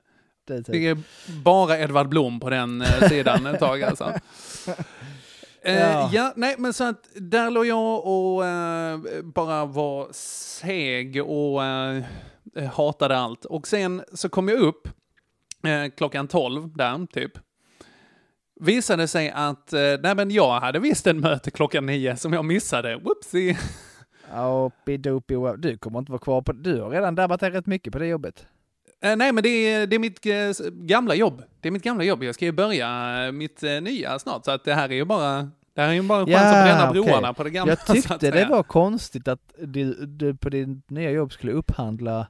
Dutuben. Det är bara Edvard Blom på den eh, sidan ett tag alltså. Eh, Ja. ja. nej men så att där låg jag och eh, bara var seg och eh, hatade allt. Och sen så kom jag upp eh, klockan 12 där, typ. Visade sig att, eh, nej men jag hade visst en möte klockan 9 som jag missade. Whoopsie! Opidopi. Du kommer inte vara kvar på... Du har redan dabbat rätt mycket på det jobbet. Eh, nej, men det är, det är mitt eh, gamla jobb. Det är mitt gamla jobb. Jag ska ju börja eh, mitt eh, nya snart, så att det här är ju bara Det här är ju bara en chans att bränna broarna på det gamla. Jag tyckte det var konstigt att du, du på din nya jobb skulle upphandla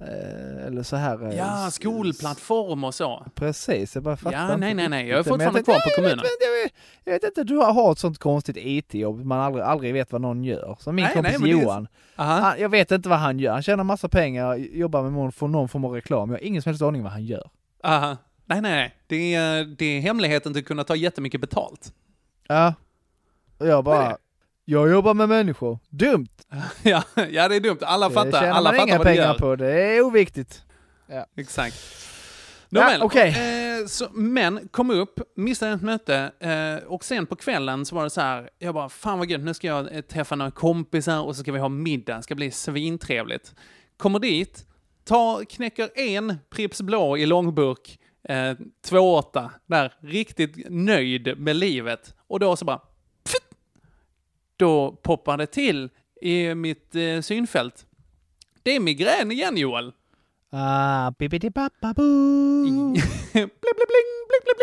eller så här. eh, Ja, skolplattform och så. Precis, jag bara fattar Ja, nej, nej, nej. Jag är det, fortfarande kvar på "Nej, kommunen." Jag vet, inte, du har, ett sånt konstigt IT-jobb, man aldrig, aldrig vet vad någon gör. Som min Nej, kompis nej, det Johan, Aha. han, jag vet inte vad han gör. Han tjänar massa pengar, jobbar med någon, form av reklam. Jag har ingen som helst aning vad han gör. Aha. Nej, nej, nej. Det är, det är hemligheten till att kunna ta jättemycket betalt. Ja. Och jag bara, det? Jag jobbar med människor. Dumt! ja, ja, det är dumt. Alla Det fattar, tjänar alla man fattar inga vad det pengar gör. på, det är oviktigt. Exakt. Ja, Nåväl, okej. eh, så, men kom upp, missade ett möte eh, och sen på kvällen så var det så här, jag bara fan vad gött, nu ska jag eh, träffa några kompisar och så ska vi ha middag, det ska bli svintrevligt. Kommer dit, tar, knäcker en Pripps blå i långburk, eh, 2,8 där, riktigt nöjd med livet. Och då så bara, då poppar det till i mitt eh, synfält. Det är migrän igen Joel. Ah, bibidi pappa boo. bling, bling, bling,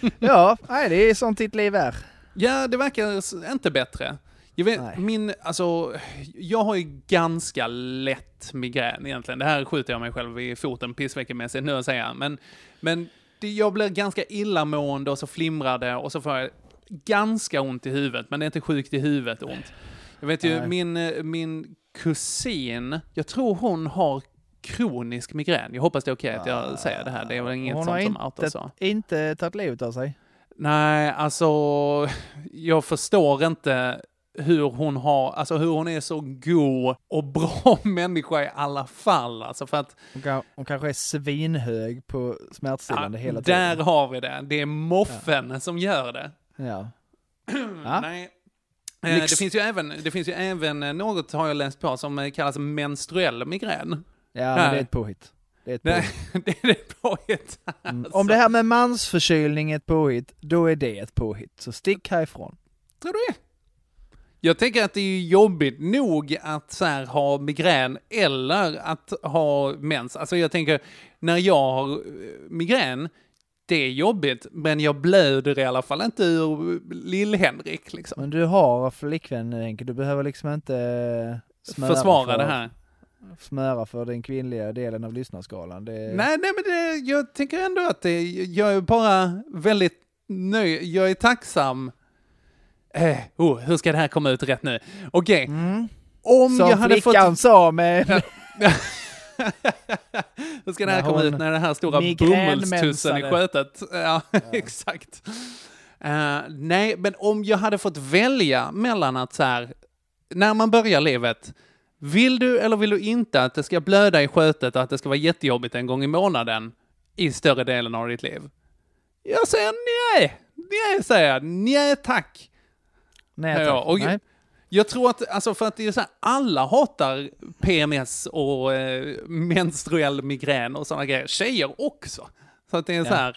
bling. Ja, nej, det är sånt ditt liv är. Ja, det verkar inte bättre. Jag vet, Nej. min, alltså, jag har ju ganska lätt migrän egentligen. Det här skjuter jag mig själv i foten pissveckemässigt nu att säga. Men, men det, jag blir ganska illamående och så flimrar det och så får jag ganska ont i huvudet. Men det är inte sjukt i huvudet ont. Jag vet ju, Nej. min, eh, min kusin, jag tror hon har kronisk migrän. Jag hoppas det är okej att jag säger det här. Det är väl inget Hon har sånt som outar inte, så. inte tagit livet av sig. Nej, alltså jag förstår inte hur hon har, alltså hur hon är så god och bra människa i alla fall. Alltså för att, Hon, kan, hon kanske är svinhög på smärtstillande hela där tiden. har vi det. Det är moffen som gör det. Ja. Ja. Nej. Eh, Lyx. Det finns, ju även, det finns ju även eh, något, har jag läst på, som eh, kallas menstruell migrän. ja, men det är ett påhitt. Det är ett påhitt. det är det påhitt. Mm. Alltså. Om det här med mansförkylning är ett påhitt, då är det ett påhitt. Så stick härifrån. Tror du det? Jag tänker att det är jobbigt nog att så här, ha migrän eller att ha mens. Alltså jag tänker, när jag har migrän, det är jobbigt, men jag blöder i alla fall inte ur Lill-Henrik liksom. Men du har flickvän nu Henke, du behöver liksom inte eh, Försvara för, det här. smöra för den kvinnliga delen av lyssnarskalan. Det, Nej, nej, men det, jag tänker ändå att det, jag är bara väldigt nöjd. Jag är tacksam. Eh, oh, hur ska det här komma ut rätt nu? Okej, Mm. om Som jag hade fått... sa med... Hur ska det här komma ut när den här stora bomullstussen i skötet? Ja, exakt. Eh, nej, men om jag hade fått välja mellan att så här, när man börjar livet, vill du eller vill du inte att det ska blöda i skötet och att det ska vara jättejobbigt en gång i månaden i större delen av ditt liv? Jag säger nej! Nej, säger jag. Nej, tack. Nej, Ja, tack. och- Nej. Jag tror att, alltså för att det är så här, alla hatar PMS och eh, menstruell migrän och sådana grejer. Tjejer också. Så att det är så Ja. här,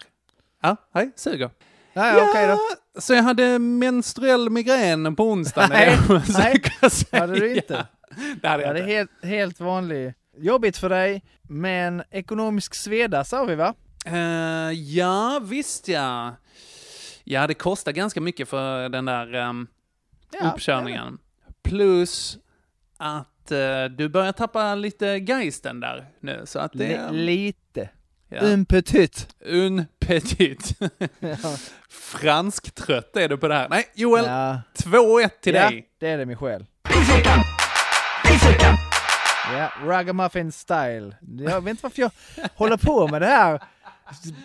ja, hej, suger. Ja, ja, okej då. Så jag hade menstruell migrän på onsdagen. Nej, säga. Hade du inte? Det hade Ja, jag inte. helt, helt vanlig. Jobbigt för dig, men ekonomisk sveda sa vi va? Eh, ja, visst ja. Ja, det kostar ganska mycket för den där ehm, Ja, uppkörningen. Plus att eh, du börjar tappa lite geisten där nu. Så att det lite. Ja. Un petit. Un petit. Fransk-trött är du på det här. Nej, Joel, Ja. 2-1 till ja, dig. det är det själ. Ja, ragamuffin style. Jag vet inte varför jag håller på med det här.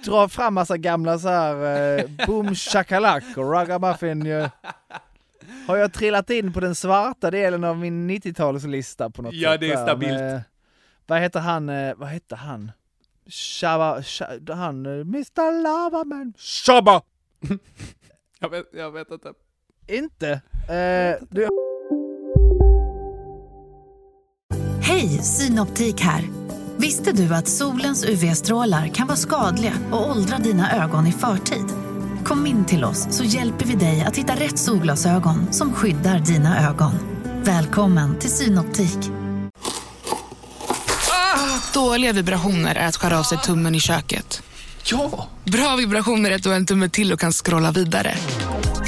Drar fram massa gamla så här eh, boom shakalak och ragamuffin. Jag, har jag trillat in på den svarta delen av min 90-talslista på något Ja, sätt? det är stabilt. med- vad heter han? eh, Vad heter han? Shabba, Sha- han, eh, Mr Lavaman. Shabba! Jag vet, jag vet inte. Inte? Eh, du, Hej, Synoptik här. Visste du att solens UV-strålar kan vara skadliga och åldra dina ögon i förtid? Kom in till oss så hjälper vi dig att hitta rätt solglasögon som skyddar dina ögon. Välkommen till Synoptik. Dåliga vibrationer är att skära av sig tummen i köket. Ja! Bra vibrationer är att du har en tumme till och kan scrolla vidare.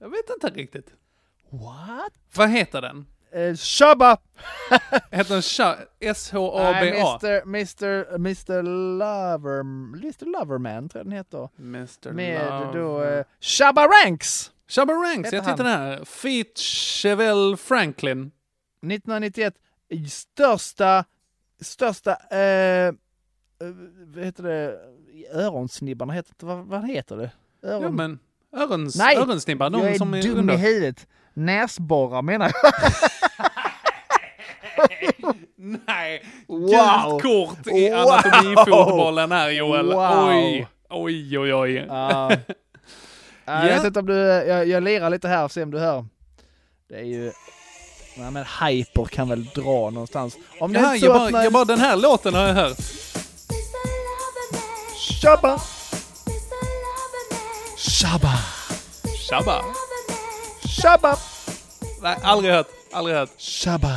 Jag vet inte riktigt. What? Vad heter den? Eh, Shabba! Heter den Sha- Nej, S-H-A-B-A? Mr, Mr, Mr Lover, Mr Loverman tror jag den heter. Mr. Med Love. då eh, Shabba Ranks! Shabba Ranks, Heter jag tittar här. Feat Chevelle Franklin. 1991, i största, största, eh, eh, vad heter det, öronsnibbarna heter vad, vad heter det? Öron... Ja men, örons, Nej, öronsnibbar, de jag är som är dum under. i huvudet. Näsborrar menar jag. Nej, Wow. gult kort i Wow. anatomifotbollen här Joel. Wow. Oj, oj, oj, oj. Ja. Ja, Jag vet inte om du, jag, jag lirar lite här och ser om du hör. Det är ju, nej men hyper kan väl dra någonstans. Om det Ja, inte jag, så bara, att när- jag bara, den här låten har jag hört. Shabba! Shabba! Shabba. Shabba! Nej, aldrig hört. Aldrig hört. Shabba!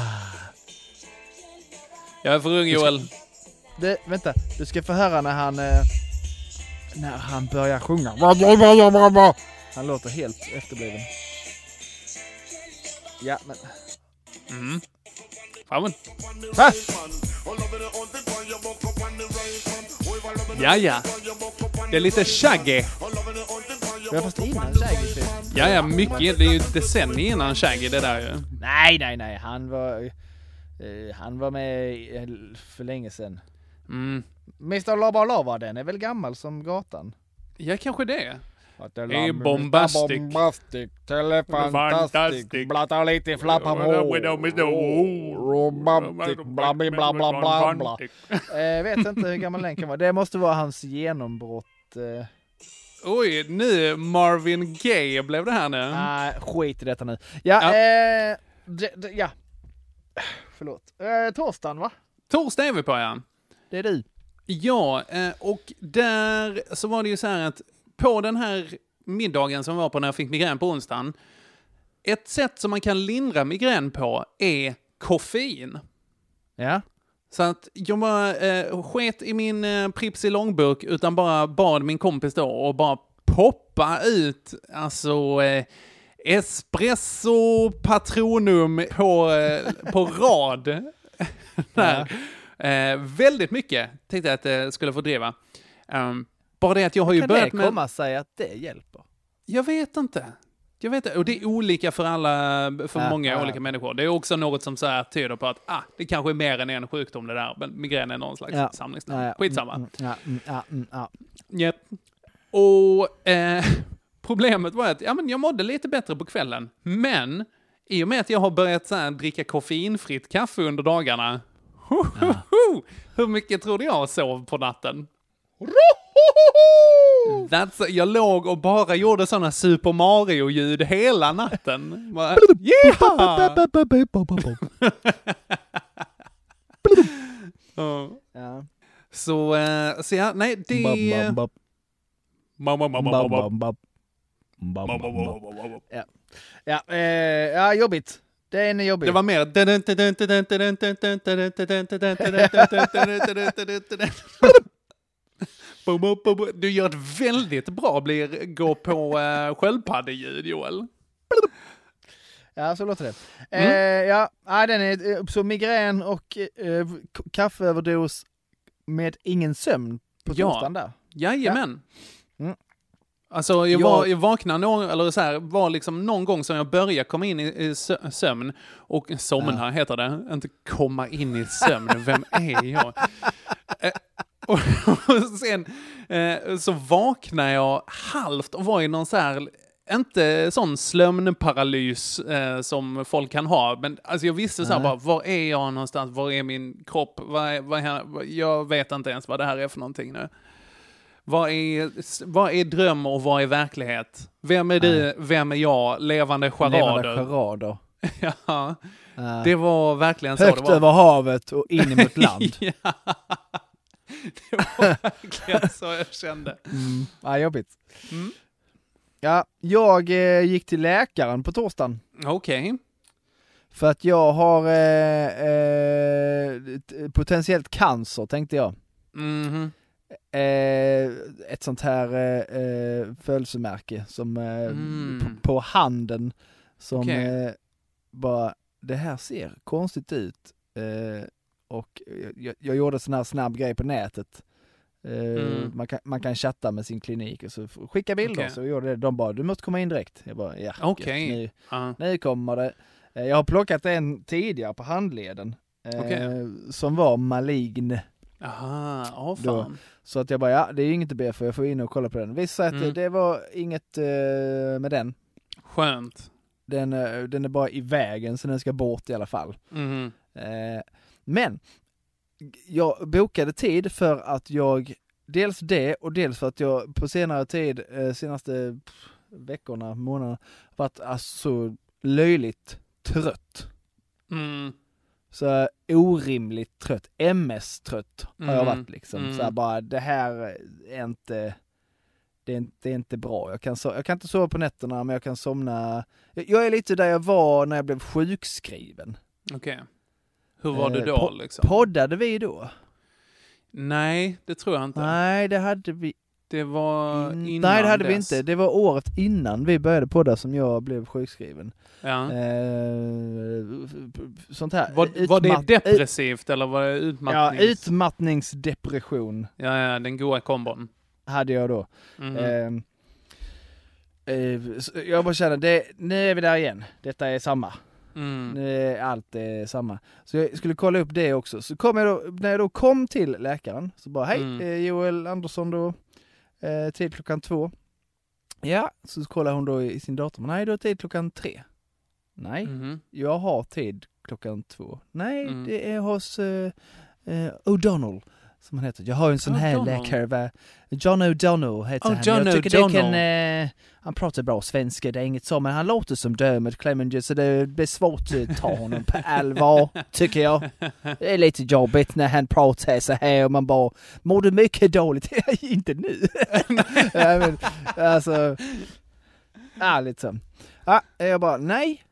Jag är för ung Joel. Det, vänta, du ska få höra när han, eh, när han börjar sjunga. Han låter helt efterbliven. Ja, men... Mm. Men. Va? Ja, ja. Det är lite shaggy. Ja, fast innan Shaggy typ. Ja, ja, mycket. Det är ju decennier innan shaggy det där ju. Nej, nej, nej. Han var, eh, han var med eh, för länge sedan. Mm. Mr Lava Lava, den är väl gammal som gatan? Ja, kanske det. Att det är bombastic. Bombastic, telefantastic, Fantastic. blatta lite flappa på. Romantic, bla bla bla bla bla bla. Eh, vet inte hur gammal den kan vara. Det måste vara hans genombrott. Eh. Oj, nu Marvin Gaye blev det här nu. Nej, skit i detta nu. Ja, Ja. eh, d- d- ja. Förlåt. Eh, torsdagen va? Torsdag är vi på ja. Det är du. Ja, eh, och där så var det ju så här att på den här middagen som var på när jag fick migrän på onsdagen, ett sätt som man kan lindra migrän på är koffein. Ja. Så att jag bara eh, sket i min eh, Pripps i långburk utan bara bad min kompis då och bara poppa ut alltså eh, espresso patronum på, eh, på rad. Där. Eh, väldigt mycket tänkte jag att det skulle få driva. Um, bara det att jag har ju Kan det börjat med... komma sig att det hjälper? Jag vet inte. Jag vet inte. Och det är olika för alla, för Ja, många ja. olika människor. Det är också något som så här tyder på att ah, det kanske är mer än en sjukdom det där, men migrän är någon slags Ja. samlingsnamn. Ja, ja. Skitsamma. Mm, mm, ja, mm, ja, mm, ja. Japp. Och eh, problemet var att ja, men jag mådde lite bättre på kvällen. Men i och med att jag har börjat så här, dricka koffeinfritt kaffe under dagarna. Hur mycket trodde jag sov på natten? That's, jag låg och bara gjorde sådana Super Mario-ljud hela natten. Bara, yeah! Ja. Så, eh, så ja, nej, det... Ja, ja, eh, ja jobbigt. Det är en jobbig. Det var mer... Du gör ett väldigt bra blir gå på uh, sköldpaddeljud, Joel. Ja, så låter det. Mm. Eh, ja, ja, den är eh, så migrän och eh, kaffeöverdos med ingen sömn på Ja. torsdagen där. Jajamän. Mm. Alltså, jag, Jag- var, jag vaknade någon, eller så här, var liksom någon gång som jag började komma in i, i sö- sömn, och somna heter det, inte komma in i sömn, vem är jag? Och, och sen eh, så vaknade jag halvt och var i någon så här, inte sån slömnparalys eh, som folk kan ha, men alltså jag visste så här bara, var är jag någonstans, var är min kropp, vad är, vad är, jag vet inte ens vad det här är för någonting nu. Vad är, vad är dröm och vad är verklighet? Vem är du, vem är jag? Levande charader. Levande charader. ja, det var verkligen så Högt det var. över havet och in mot land. ja. Det var verkligen så jag kände. Mm. Ja, jobbigt. Mm. Ja, jag eh, gick till läkaren på torsdagen. Okej. För att jag har eh, eh, potentiellt cancer tänkte jag. Mhm. Eh, ett sånt här eh, eh, födelsemärke som eh, Mm. på, på handen som eh, bara, det här ser konstigt ut. Eh, och jag, jag gjorde en sån här snabb grej på nätet. Eh, Mm. man, kan, man kan chatta med sin klinik och så skicka bilder. Okej. Så jag gjorde det. De bara, du måste komma in direkt. Jag bara, ja, Okej. gött, nu, Ja. nu kommer det. Eh, Jag har plockat en tidigare på handleden. eh, Okej. Som var malign. Aha, Då. fan. Så att jag bara, ja det är inget att be för, jag får in och kolla på den. Visst att Mm. det var inget eh, med den. Skönt. Den, eh, den är bara i vägen så den ska bort i alla fall. Mhm. Eh, men, jag bokade tid för att jag, dels det och dels för att jag på senare tid, eh, senaste veckorna, månaderna, varit alltså löjligt trött. Mm. Så orimligt trött, MS-trött har jag Mm, varit liksom. mm. Så här bara, det här är inte, det är inte, det är inte bra. Jag kan, so jag kan inte sova på nätterna men jag kan somna. Jag, jag är lite där jag var när jag blev sjukskriven. Okej. Hur var du Eh, då po- liksom? Poddade vi då? Nej, det tror jag inte. Nej, det hade vi Det var in- innan Nej, det hade vi dess. inte. Det var året innan vi började podda som jag blev sjukskriven. Ja. Eh, sånt här. Var, var det depressivt eller var det Ja, utmattnings... utmattningsdepression Ja, ja, den goa kombon. hade jag då. Mhm. Ehm, eh, jag bara känner, det, nu är vi där igen. Detta är samma. Mm. Nu är allt är samma. Så jag skulle kolla upp det också. Så kom jag då, när jag då kom till läkaren, så bara hej, Mm. eh, Joel Andersson då, eh, tid klockan två. Ja, så kollar hon då i sin dator, nej, du har tid klockan tre. Nej, Mhm. jag har tid klockan två. Nej, Mm. det är hos eh, eh, O'Donnell, som han heter. Jag har en sån här O'Donnell. läkare, va? John O'Donnell heter Oh, han. John jag tycker det kan, O'Donnell. eh, han pratar bra svenska, det är inget så, men han låter som Dermot Clemenger så det blir svårt att ta honom på allvar, tycker jag. Det är lite jobbigt när han pratar så här och man bara, mår du mycket dåligt? inte nu. ja, men, alltså, ärligt så. Ja, jag bara, nej,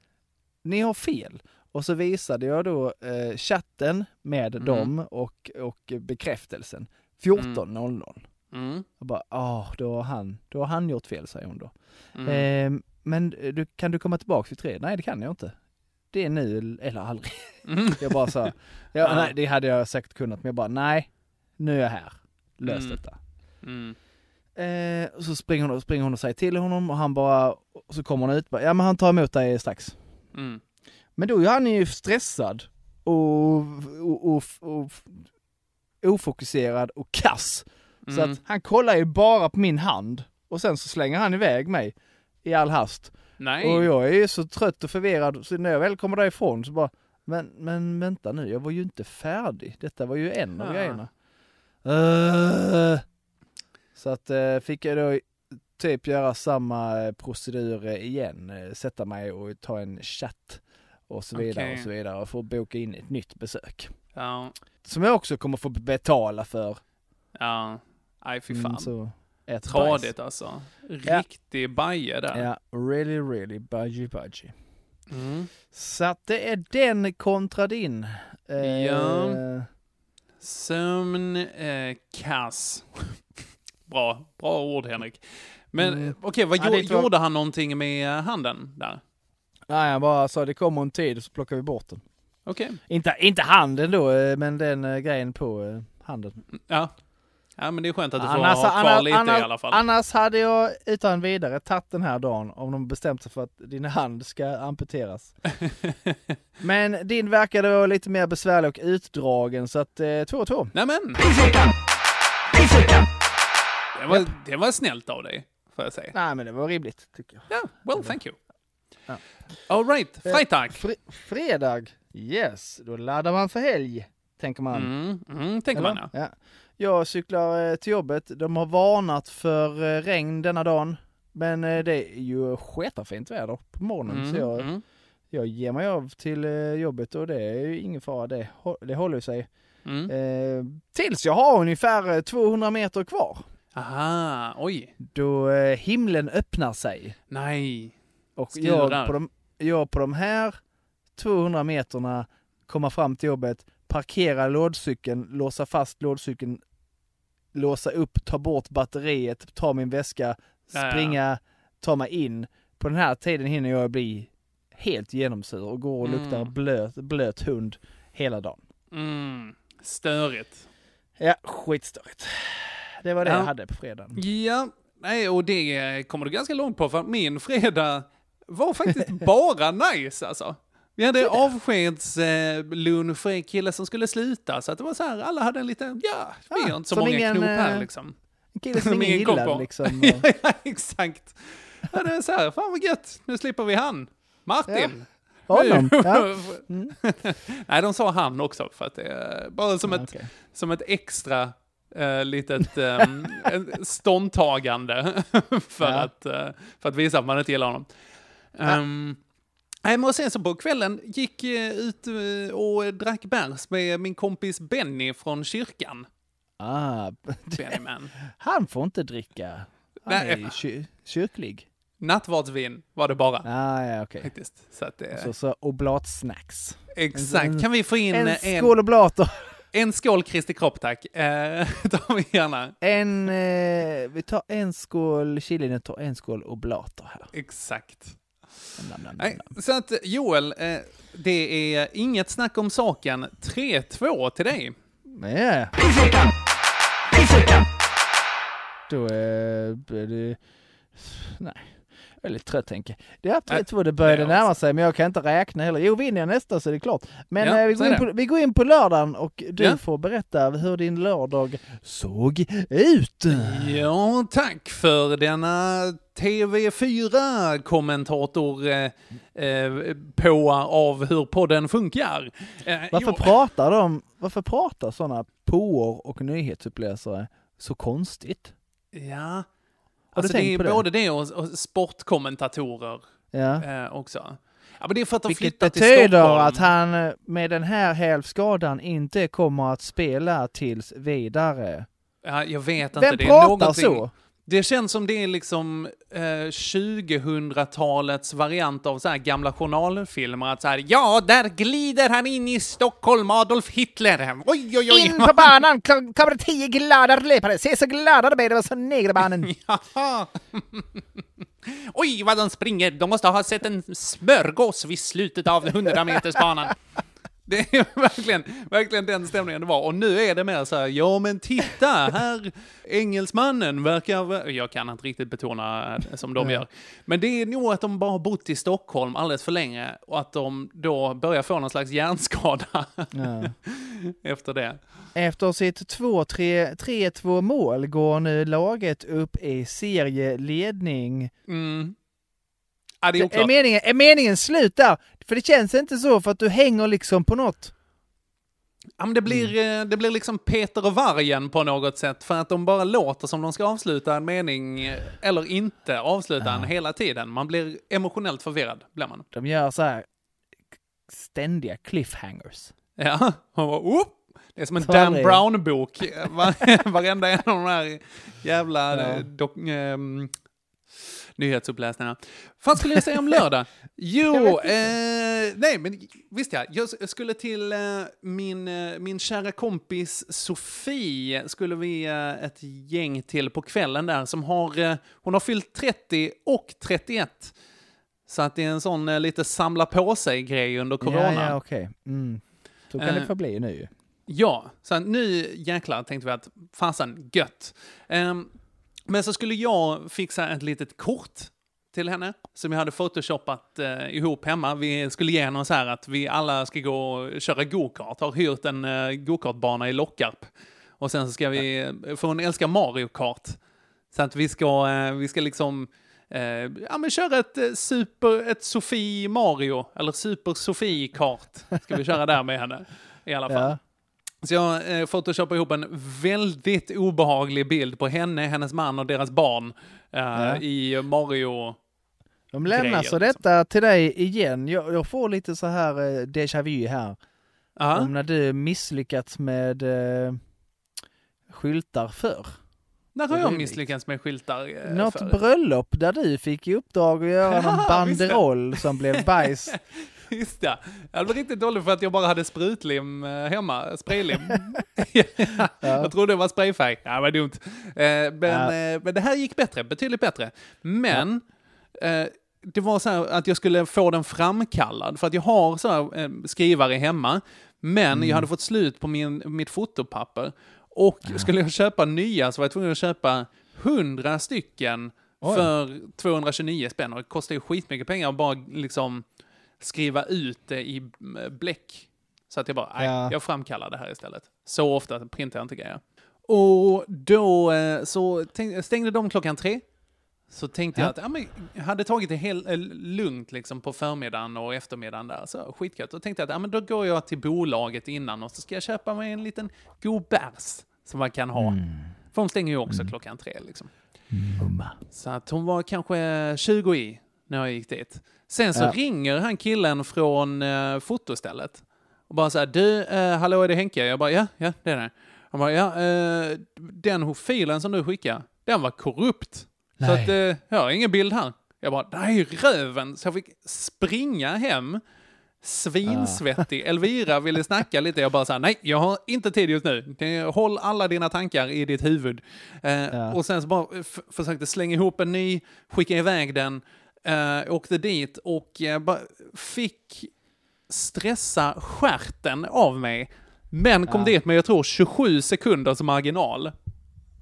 ni har fel. Och så visade jag då eh, chatten med Mm. dem och, och bekräftelsen. 14.00. Mm. Jag bara, ah, då har han, då har han gjort fel, säger hon då. Mm. Ehm, men eh, du, kan du komma tillbaka vid tre? Nej, det kan jag inte. Det är nu eller aldrig. Mm. Jag bara sa, ja, nej, det hade jag säkert kunnat, men jag bara, nej, nu är jag här. Lös Mm. detta. Mm. Eh, och så springer hon, springer hon och säger till honom och han bara, och så kommer hon ut, bara, ja men han tar emot dig strax. Mm. Men då är han ju stressad och, och, och, och ofokuserad och kass. Så Mm. att han kollar ju bara på min hand och sen så slänger han iväg mig i all hast. Nej. Och jag är ju så trött och förvirrad så när jag väl kommer därifrån så bara, men, men vänta nu, jag var ju inte färdig. Detta var ju en av Ja. grejerna. Uh, så att uh, fick jag då typ göra samma eh, procedur igen, sätta mig och ta en chatt och så vidare Okej. och så vidare och få boka in ett nytt besök. Ja. Som jag också kommer få betala för. Ja. Nej, fy fan. Mm, så ett Tradigt bajs. alltså. Ja. Riktig baje där. Ja, really, really budgie budgie. Mm. Så att det är den kontra din. Eh, Ja. Sömn, eh, kass. bra, bra ord Henrik. Men Mm. okej, vad Ja, var- gjorde han någonting med handen där? Nej, jag bara sa det kommer en tid och så plockar vi bort den. Okej. Inte, inte handen då, eh, men den eh, grejen på eh, handen. Ja. Ja, men det är skönt att du får Annars, ha kvar annars, lite annars, i alla fall. annars hade jag utan vidare tagit den här dagen om de bestämt sig för att din hand ska amputeras. men din verkade vara lite mer besvärlig och utdragen så att eh, två och två. Nämen! Det var, det var snällt av dig, får jag säga. Nej men det var rimligt tycker jag. Ja, well, thank you. Ja. All right, Eh, fredag. Fre- fredag, yes, då laddar man för helg. tänker man. Mm, mm, tänker Eller? man ja. ja. Jag cyklar eh, till jobbet, de har varnat för eh, regn denna dagen. Men eh, det är ju sketafint väder på morgonen Mm, så jag, mm. jag ger mig av till jobbet och det är ju ingen fara, det, det håller sig. Mm. Tills jag har ungefär eh, 200 meter kvar. Aha, oj. Då himlen öppnar sig. Nej. Och Skurar. jag på, de, jag på de här 200 meterna komma fram till jobbet, parkera lådcykeln, låsa fast lådcykeln, låsa upp, ta bort batteriet, ta min väska, Ja, ja. springa, ta mig in. På den här tiden hinner jag bli helt genomsur och går och luktar Mm. blöt, blöt hund hela dagen. Mm. Störigt. Ja, skitstörigt. Det var det Ja. jag hade på fredagen. Ja, nej, och det kommer du ganska långt på, för min fredag var faktiskt bara nice alltså. Vi hade avskedslunch för en kille som skulle sluta, så att det var så här, alla hade en liten, ja, vi Ah, har inte så som många ingen, knop här eh, liksom. En kille som ingen kombo. liksom. ja, ja, exakt. Ja, det är så här, fan vad gött, nu slipper vi han. Martin. Honom, Nu- ja. Mm. Nej, de sa han också, för att det är bara som, ett, okej. som ett extra eh, litet um, ståndtagande för, Ja. att, eh, för att visa att man inte gillar honom. Um, Nej, och sen så på kvällen gick eh, ut eh, och drack bärs med min kompis Benny från kyrkan. Ah, Bennyman. han får inte dricka. Han Nej. är ju ky- kyrklig. Nattvardsvin var det bara. Ah, ja, okej. Faktiskt. Så att det, Så, så oblatsnacks. exakt. Kan vi få in En en, skål oblater. en skål Kristi kropp, tack. Eh, tar vi gärna. En, eh, vi tar en skål chili, och tar en skål oblater här. Exakt. Nej, så att Joel, eh, det är inget snack om saken. 3-2 till dig. Ja. Då eh, blir det... Nej. Jag är lite trött jag. Det är 3-2, det började närma sig men jag kan inte räkna heller. Jo, vinner jag nästa så är det klart. Men Ja, eh, vi, går in det. på, vi går in på lördagen och du Ja. får berätta hur din lördag såg ut. Ja, tack för denna TV4-kommentator eh, eh, på av hur podden funkar. Eh, Varför jo, pratar de, varför pratar sådana påor och nyhetsuppläsare så konstigt? Ja, Har du alltså det är tänkt på både det och, och sportkommentatorer Ja. eh, också. Ja, men det är för att de Vilket betyder att han eh, med den här hälvskadan inte kommer att spela tills vidare. Ja, jag vet inte. Vem det är pratar någonting... så? Det känns som det är liksom eh, 2000-talets variant av så här gamla journalfilmer. Att så här, ja, där glider han in i Stockholm, Adolf Hitler. Oj, oj, oj. In på banan kom- kommer tio glada löpare. Se så glada de är, det var så negerbanen. Oj, vad de springer. De måste ha sett en smörgås vid slutet av 100-metersbanan. Det är verkligen, verkligen den stämningen det var. Och nu är det mer så här, ja men titta, här engelsmannen verkar... Jag kan inte riktigt betona eh, som de gör. Men det är nog att de bara har bott i Stockholm alldeles för länge och att de då börjar få någon slags hjärnskada Ja. efter det. Efter sitt 2-3 3-2 mål går nu laget upp i serieledning. Mm. Ja, det är Är meningen, är meningen slut där? För det känns inte så för att du hänger liksom på något. Ja, men det, blir, Mm. eh, det blir liksom Peter och vargen på något sätt, för att de bara låter som de ska avsluta en mening, eh, eller inte avsluta den hela tiden. Man blir emotionellt förvirrad, blir man. De gör så här ständiga cliffhangers. Ja, och bara, oh! Det är som en Tar Dan Brown-bok. Var- Varenda en av de här jävla Ja. eh, dok, ehm, nyhetsuppläsningarna. Vad skulle jag säga om lördag? Jo, eh, nej men visst ja, jag skulle till eh, min, eh, min kära kompis Sofie, skulle vi eh, ett gäng till på kvällen där som har, eh, hon har fyllt 30 och 31. Så att det är en sån eh, lite samla på sig-grej under corona. Ja, ja okej. Mm. Så kan det få bli nu. Ja, så nu jäklar tänkte vi att fasen gött. Ehm, men så skulle jag fixa ett litet kort till henne som jag hade photoshoppat eh, ihop hemma. Vi skulle ge henne så här att vi alla ska gå och köra gokart. Har hyrt en eh, gokartbana i Lockarp. Och sen så ska vi, eh, för hon älskar Mario Kart. Så att vi ska, eh, vi ska liksom eh, ja, men köra ett eh, super, ett Sofie Mario, eller Super Sofie Kart. Ska vi köra där med henne i alla fall. Ja. Så jag eh, photoshopat ihop en väldigt obehaglig bild på henne, hennes man och deras barn eh, Ja. i Mario... De lämnar så liksom. detta till dig igen. Jag, jag får lite så här eh, déjà vu här. Ja. Om när du misslyckats med eh, skyltar förr. När har jag misslyckats med skyltar? eh, Något för? bröllop där du fick i uppdrag att göra någon banderoll som blev bajs. Just det. Jag var riktigt dålig för att jag bara hade sprutlim eh, hemma, spraylim. Jag trodde det var sprayfärg. Ja, det var dumt. Eh, Men, Ja. eh, men det här gick bättre, betydligt bättre. Men eh, det var så här att jag skulle få den framkallad, för att jag har så här, skrivare hemma, men Mm. jag hade fått slut på min, mitt fotopapper. Och skulle jag köpa nya så var jag tvungen att köpa 100 stycken Oj. för 229 spänn. Och det kostar ju skitmycket pengar att bara liksom skriva ut det i eh, bläck. Så att jag bara, nej, Ja. jag framkallar det här istället. Så ofta printar jag inte grejer. Och då eh, så stängde de klockan tre. Så tänkte Ja. jag att ja, men, jag hade tagit det helt eh, lugnt liksom på förmiddagen och eftermiddagen där. Så skitgött. Då tänkte jag att ja, men då går jag till bolaget innan och så ska jag köpa mig en liten god bärs som man kan ha. För de stänger ju också klockan tre liksom. Så att hon var kanske 20 i när jag gick dit. Sen så Ja. ringer han killen från uh, fotostället. Och bara så här, du, uh, hallå är det Henke? Jag bara, ja, ja det är det. Han bara, ja, eh, den filen som du skickade, den var korrupt. Så Nej. att, uh, jag har ingen bild här. Jag bara, nej röven. Så jag fick springa hem, svinsvettig. Elvira ville snacka lite, jag bara sa nej, jag har inte tid just nu. Håll alla dina tankar i ditt huvud. Eh, Ja. Och sen så bara försökte slänga ihop en ny, skicka iväg den, eh, åkte dit och bara fick stressa skärten av mig. Men kom Ja. dit med, jag tror, 27 sekunders marginal.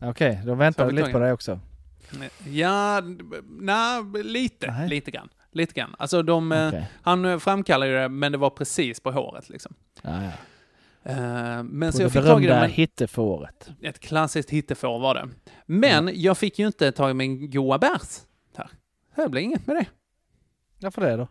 Okej, de väntar Så vi lite på dig också. Ja, nej, lite, Nej. lite grann. Lite grann. Alltså de, eh, Okej. han framkallade det, men det var precis på håret liksom. Ja, ja. Men På så jag fick tag i det, hittefåret. ett klassiskt hittefår var det. Men jag fick ju inte tag i min goa bärs. Det blev inget med det. Varför det då?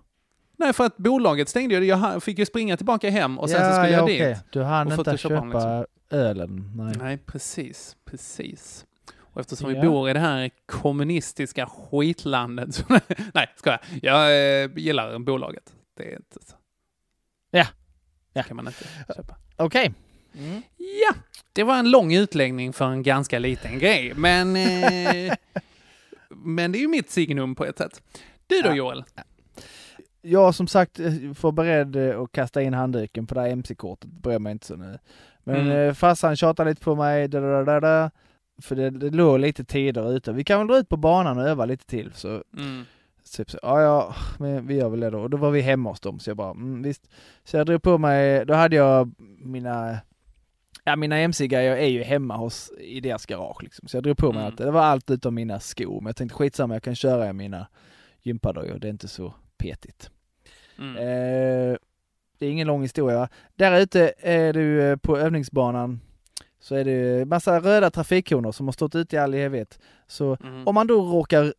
Nej, för att bolaget stängde ju. Jag fick ju springa tillbaka hem och sen så skulle jag dit. okej. Du hann inte köpa liksom. ölen. Nej. Nej, precis, precis. Och eftersom Ja. vi bor i det här kommunistiska skitlandet så... Nej, ska jag. Jag eh, gillar bolaget. Det är inte så. Ja. Ja. kan man inte köpa. Okej. Ja, det var en lång utläggning för en ganska liten grej, men... Eh, men det är ju mitt signum på ett sätt. Du då Ja. Joel? Jag som sagt eh, får beredd eh, att kasta in handduken på det här MC-kortet, bryr mig inte så nu. Men Mm. mm. farsan tjatade lite på mig, da, da, da, da, för det, det låg lite tider ute. Vi kan väl dra ut på banan och öva lite till. Så, Mm. typ så ja, ja, men vi gör väl det då. Och då var vi hemma hos dem, så jag bara, mm, visst. Så jag drog på mig, då hade jag mina, ja mina MC-grejer är ju hemma hos, i deras garage liksom. Så jag drog på mig Mm. att det var allt utom mina skor. Men jag tänkte skitsamma, jag kan köra i mina gympadojor, det är inte så petigt. Mm. Eh, det är ingen lång historia. Där ute är du eh, på övningsbanan så är det massa röda trafikkoner som har stått ute i all evighet. Så Mm. om man då råkar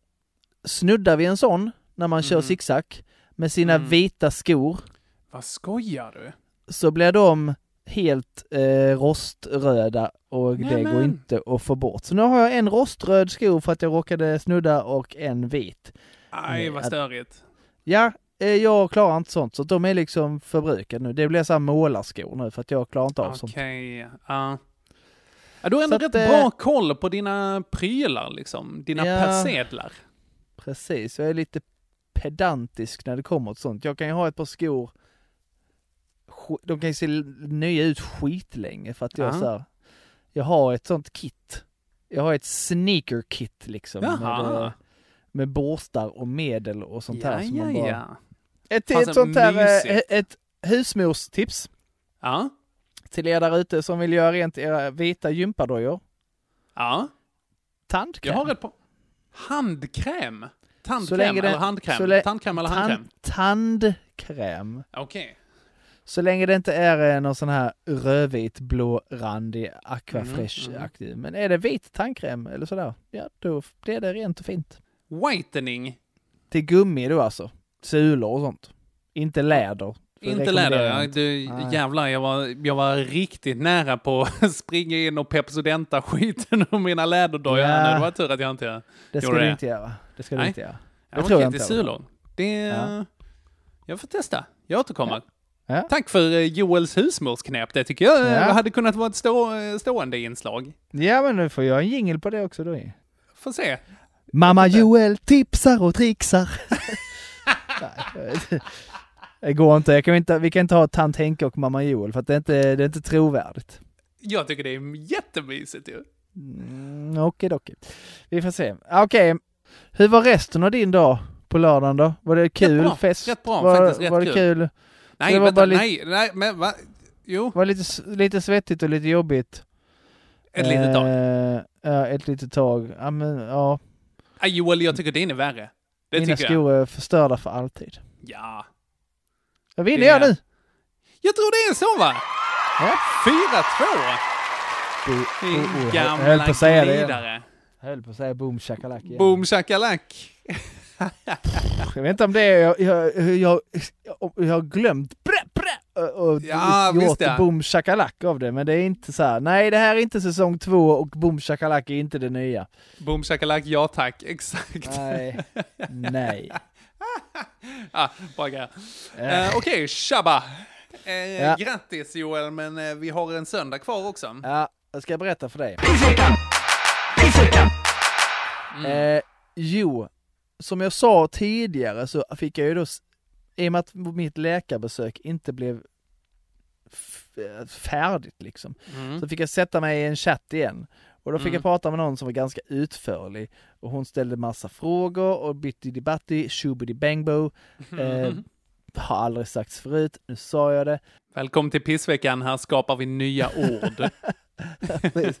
snudda vid en sån när man kör Mm. zigzag med sina Mm. vita skor Vad skojar du? så blir de helt eh, roströda och det Nämen. går inte att få bort. Så nu har jag en roströd sko för att jag råkade snudda och en vit. Aj, Eh, vad att- störigt. Ja, eh, jag klarar inte sånt, så de är liksom förbrukade nu. Det blir så här målarskor nu för att jag klarar inte av sånt. Okej, ja. Ja, du har ändå Så att, rätt eh, bra koll på dina prylar, liksom. Dina Ja. persedlar. Precis, jag är lite pedantisk när det kommer till sånt. Jag kan ju ha ett par skor, sk- de kan ju se nya ut skitlänge för att jag Ja. så här, jag har ett sånt kit. Jag har ett sneaker kit liksom med, Jaha. eh, med borstar och medel och sånt Ja, här. som ja, man bara... ja. Ett, ett sånt här, eh, mysigt. ett husmorstips Ja, till er där ute som vill göra rent era vita gympadojor. ja. Tandkräm. Jag har ett på handkräm. Tandkräm eller handkräm? lä- Tandkräm eller handkräm? Tandkräm. Okej. Så länge det inte är eh, någon sån här rödvit, blårandig, aquafresh-aktig. Men är det vit tandkräm eller sådär, ja då blir det rent och fint. Whitening. Till gummi då alltså. Sulor och sånt. Inte läder. Inte läder. inte. du, Nej. jävlar, jag var, jag var riktigt nära på att springa in och Pepsodenta skiten ur mina läderdojor. Ja. Det var tur att jag inte Det ska gjorde du det. inte göra. Det ska du Nej. inte göra. Det tror jag inte. Sulong. Det... Ja. Jag får testa. Jag återkommer. Ja. Tack för eh, Joels husmorsknep. Det tycker jag eh, Ja. hade kunnat vara ett stå, eh, stående inslag. Ja, men nu får jag en jingel på det också då. Får se. Mamma Joel tipsar och trixar. Nej, det går inte. Jag kan inte. Vi kan inte ha tant Henke och mamma Joel för att det är inte, det är inte trovärdigt. Jag tycker det är jättemysigt ju. Mm, Okej, dock. Vi får se. Okej, hur var resten av din dag på lördagen då? Var det kul bra. fest? Rätt bra, var, faktiskt rätt var det kul. kul? Nej, det var vänta, bara lite- nej, nej, men va? Jo, Var lite, lite svettigt och lite jobbigt. ett litet tag. Eh, ja, ett litet tag. Ja, men ja. Ah, Joel, jag tycker din är värre. Det Mina tycker jag. skor är förstörda för alltid. Ja. Vad vinner Det- jag nu? Jag tror det är så va? Ja. 4-2. Bo, Din gamla jag höll på att säga det glidare. Jag höll på att säga boom shakalak igen. Boom shakalak. Jag vet inte om det är, jag, jag, jag, jag, jag har glömt brä, brä, och Ja, gjort visst det. boom shakalak av det, men det är inte så här. nej det här är inte säsong två och boom shakalak är inte det nya. Boom shakalak, ja tack. Exakt. Nej, nej. ah, grej. Eh. Eh, Okej, Shabba. Eh, Ja. Grattis Joel, men eh, vi har en söndag kvar också. Ja, jag ska berätta för dig. Mm. Eh, jo, som jag sa tidigare så fick jag ju då, i och med att mitt läkarbesök inte blev färdigt liksom, Mm. så fick jag sätta mig i en chatt igen. Och då fick Mm. jag prata med någon som var ganska utförlig och hon ställde massa frågor och bitti di batti, shubidi bangbo. Eh, har aldrig sagts förut, nu sa jag det. Välkommen till pissveckan, här skapar vi nya ord.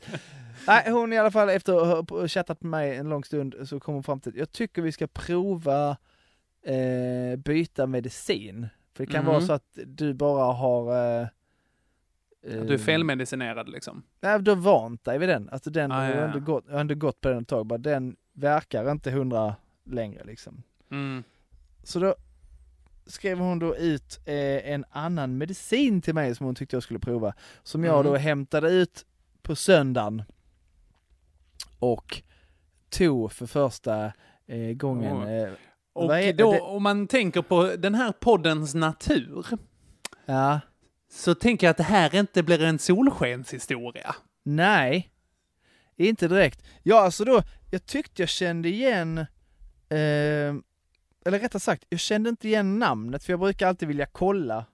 Nej, hon i alla fall efter att ha chattat med mig en lång stund så kom hon fram till att jag tycker vi ska prova eh, byta medicin. För det kan Mhm. vara så att du bara har... Eh, eh, Du är felmedicinerad liksom. Nej, du har vant dig vid den. Alltså den Ah, har ja, jag ja. ändå gått, jag har ändå gått på den ett tag. Bara den verkar inte hundra längre liksom. Mm. Så då skrev hon då ut eh, en annan medicin till mig som hon tyckte jag skulle prova. Som jag då Mm. hämtade ut på söndagen och tog för första eh, gången. Eh, Och då, det- om man tänker på den här poddens natur, Ja, så tänker jag att det här inte blir en solskenshistoria. nej, inte direkt. Ja, alltså då, jag tyckte jag kände igen, eh, eller rättare sagt, jag kände inte igen namnet för jag brukar alltid vilja kolla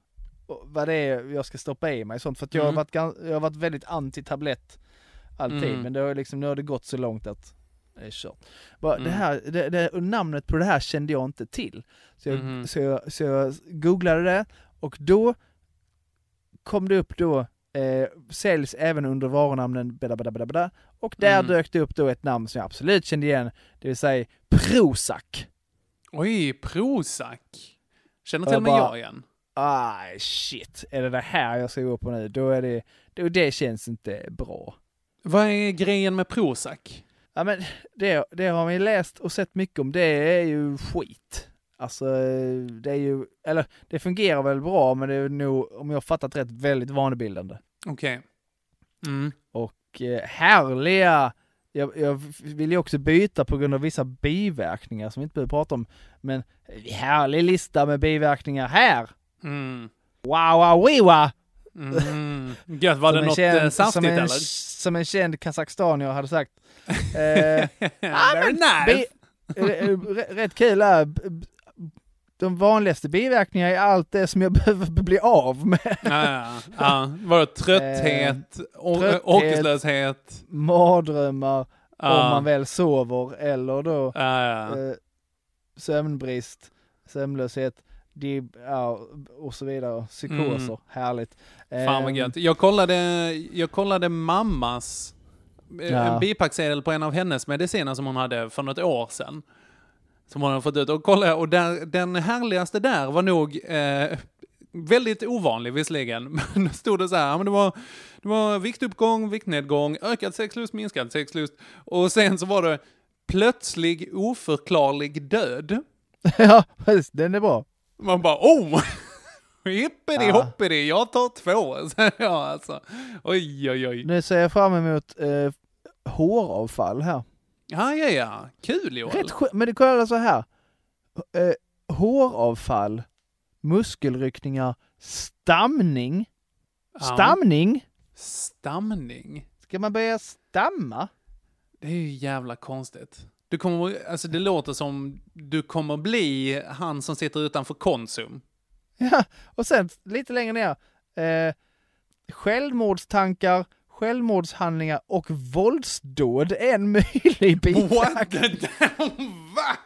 vad det är jag ska stoppa i mig sånt för att jag, har, Mm. varit, jag har varit väldigt anti-tablett alltid Mm. men det har liksom, nu har det gått så långt att det är kört. Bara, det Mm. här, det, det, namnet på det här kände jag inte till. Så jag, Mhm. så jag, så jag googlade det och då kom det upp då eh, säljs även under varunamnen bla och där Mm. dök det upp då ett namn som jag absolut kände igen, det vill säga Prozac. Oj, Prozac. Känner till och bara- jag igen. Aj shit, är det det här jag ska gå på nu? Då är det, då, det känns inte bra. Vad är grejen med Prozac? Ja men det, det har ju läst och sett mycket om, det är ju skit. Alltså det är ju, eller det fungerar väl bra men det är nog, om jag fattat rätt, väldigt vanebildande. Okej. Mm. Och eh, härliga, jag, jag vill ju också byta på grund av vissa biverkningar som vi inte behöver prata om. Men härlig lista med biverkningar här! Mm. Wow, wow, wiwa! Mm. Gött, var Som det en något känd- eh, saftigt som en, eller? Som en känd kazakstanier hade sagt. Eh, Very nice! eh, eh, rätt kul är, de vanligaste biverkningarna är allt det som jag behöver bli av med. Ja, ja, ja. Var det trötthet, trötthet. orkeslöshet? Mardrömmar om Ja. man väl sover eller då Ja, ja. eh, sömnbrist, sömnlöshet, de, ja, och så vidare. Psykoser, Mm. härligt. Fan vad Ehm, gött. Jag kollade, jag kollade mammas eh, Ja. en bipacksedel på en av hennes mediciner som hon hade för något år sedan. Som hon hade fått ut. Och kollade, och där, den härligaste där var nog eh, väldigt ovanlig visserligen. Men då stod det så här, men det var, det var viktuppgång, viktnedgång, ökad sexlust, minskad sexlust. Och sen så var det plötslig oförklarlig död. ja, den är bra. Man bara, oh! Hippity Ja. hoppity, jag tar två. jag alltså. Oj, oj, oj. Nu ser jag fram emot eh, håravfall här. Ja, ja, ja. Kul Joel. Rätt skö- Men det kollar så här. Eh, håravfall, muskelryckningar, stamning. Ja. Stamning? Stamning? Ska man börja stamma? Det är ju jävla konstigt. Du kommer, alltså det låter som du kommer bli han som sitter utanför Konsum. Ja, och sen lite längre ner. Eh, självmordstankar, självmordshandlingar och våldsdåd en möjlig? Va?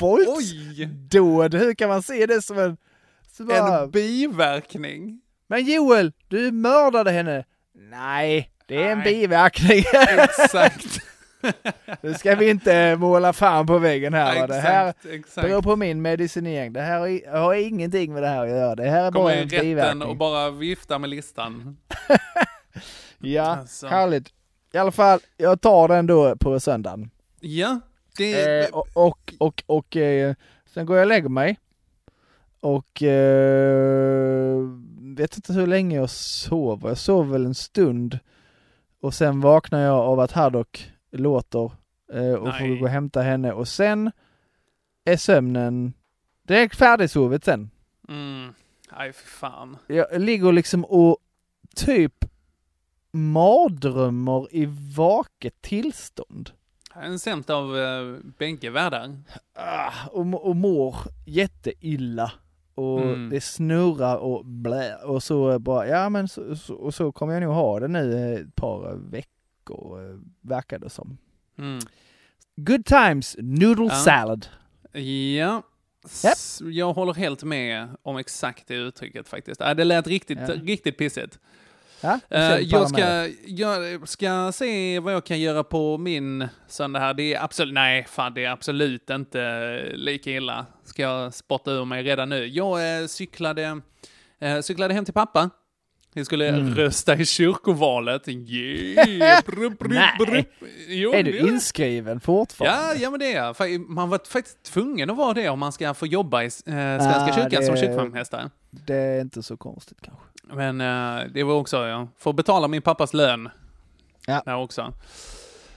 Våldsdåd, hur kan man se det som en... Som bara, En biverkning? Men Joel, du mördade henne. Nej, det är en Nej. biverkning. Exakt. Nu ska vi inte måla fan på väggen här. va? Det här Exakt, exakt. beror på min medicinering. Det här har, ingenting med det här att göra. Det här är Kommer bara en rätten biverkning. och bara vifta med listan. Ja, Alltså. härligt. I alla fall, jag tar den då på söndagen. Ja, det... Eh, och, och, och, och eh, sen går jag och lägger mig. Och eh, vet inte hur länge jag sover. Jag sover väl en stund. Och sen vaknar jag av att Haddock låter eh, och får Nej. gå och hämta henne. Och sen är sömnen direkt färdigsovet sen. Mm. Nej, för fan. Jag ligger liksom och typ mardrömmer i vaket tillstånd. En sämt av uh, bägge världar. Ah, och, och mår jätteilla. Och Mm. det snurrar och blä. Och så bara, ja men så, så, och så kommer jag nog ha det nu ett par veckor, eh, verkar det som. Mm. Good times, noodle Ja. salad. Ja. S- Jag håller helt med om exakt det uttrycket faktiskt. Det lät riktigt, Ja. riktigt pissigt. Ja, Eh, jag, bara ska, jag ska se vad jag kan göra på min söndag här. Det är absolut, nej fan det är absolut inte lika illa. Ska jag spotta ur mig redan nu. Jag eh, cyklade, eh, cyklade hem till pappa. Vi skulle Mm. rösta i kyrkovalet. Yeah! Brup, brup, Nej. brup. Jo, är du inskriven fortfarande? Ja, ja men det är jag. Man var faktiskt tvungen att vara det om man ska få jobba i eh, Svenska Ah, kyrkan som kyrkvaktmästare. Det är inte så konstigt kanske. Men eh, det var också, ja, får betala min pappas lön. Ja. Där också.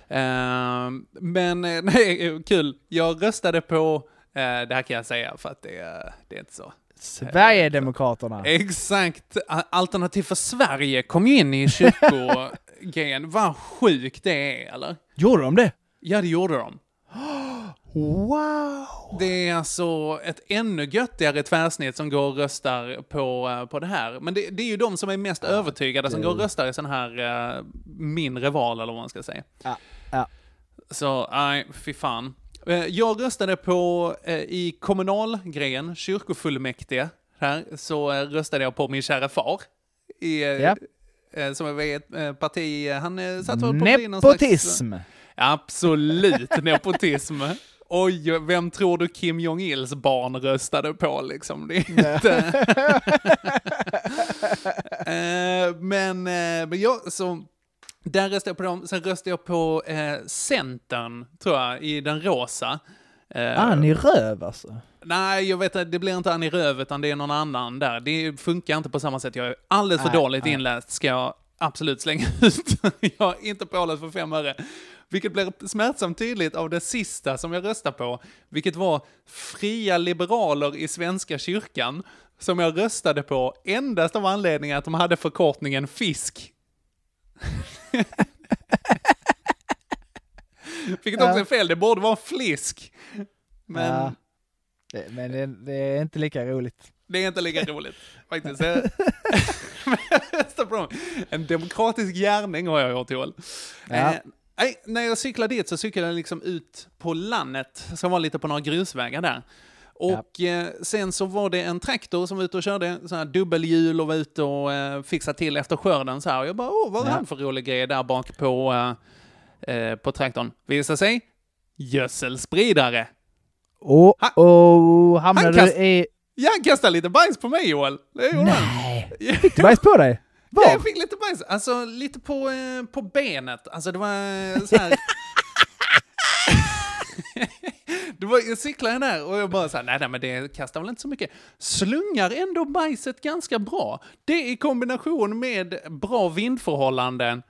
Eh, men nej, kul. Jag röstade på, eh, det här kan jag säga för att det, är- det är inte så. Sverigedemokraterna. Exakt. A- Alternativ för Sverige kom ju in i kyrkogrejen. Vad sjukt det är, eller? Gjorde de det? Ja, det gjorde de. Wow! Det är alltså ett ännu göttigare tvärsnitt som går och röstar på, eh, på det här. Men det, det är ju de som är mest övertygade som det- går och röstar i sådana här uh, mindre val, eller vad man ska säga. Ja, ja. Så, nej, fy fan. Eh, Jag röstade på, eh, i kommunalgrejen, kyrkofullmäktige, här, så eh, röstade jag på min kära far. I, Ja. som är ett parti, han satt väl på någon slags- Nepotism! Absolut nepotism. Oj, vem tror du Kim Jong-Ils barn röstade på liksom? Det är inte... Men, men jag, så... Där röstade jag på dem, sen röstade jag på eh, Centern, tror jag, i den rosa. Eh, Annie Röv alltså. Nej, jag vet att det blir inte Annie Röv, utan det är någon annan där. Det funkar inte på samma sätt. Jag är alldeles för Nej, dåligt nej. inläst, ska jag absolut slänga ut. jag är inte påläst för fem öre. Vilket blir smärtsamt tydligt av det sista som jag röstade på, vilket var Fria Liberaler i Svenska kyrkan, som jag röstade på endast av anledningen att de hade förkortningen FISK. Vilket också är fel, det borde vara flisk. Men... Ja. Det, men det, det är inte lika roligt. Det är inte lika roligt faktiskt. En demokratisk gärning har jag gjort Joel. Ja. Eh, när jag cyklade dit så cyklade jag liksom ut på landet, som var lite på några grusvägar där. Och eh, sen så var det en traktor som var ute och körde så här dubbelhjul och var ute och eh, fixade till efter skörden så här. Och jag bara, åh, vad är Ja. han för rolig grej där bak på, eh, eh, på traktorn? Visar sig, gödselspridare. Och, och hamnade han du kast- i... Ja, han kastade lite bajs på mig Joel. Det gjorde han. Nej! Fick du bajs på dig? Ja, Var? jag fick lite bajs. Alltså lite på, eh, på benet. Alltså det var så här... det var, jag cyklade där och jag bara så här, nej, nej men det kastar väl inte så mycket. Slungar ändå bajset ganska bra. Det i kombination med bra vindförhållanden.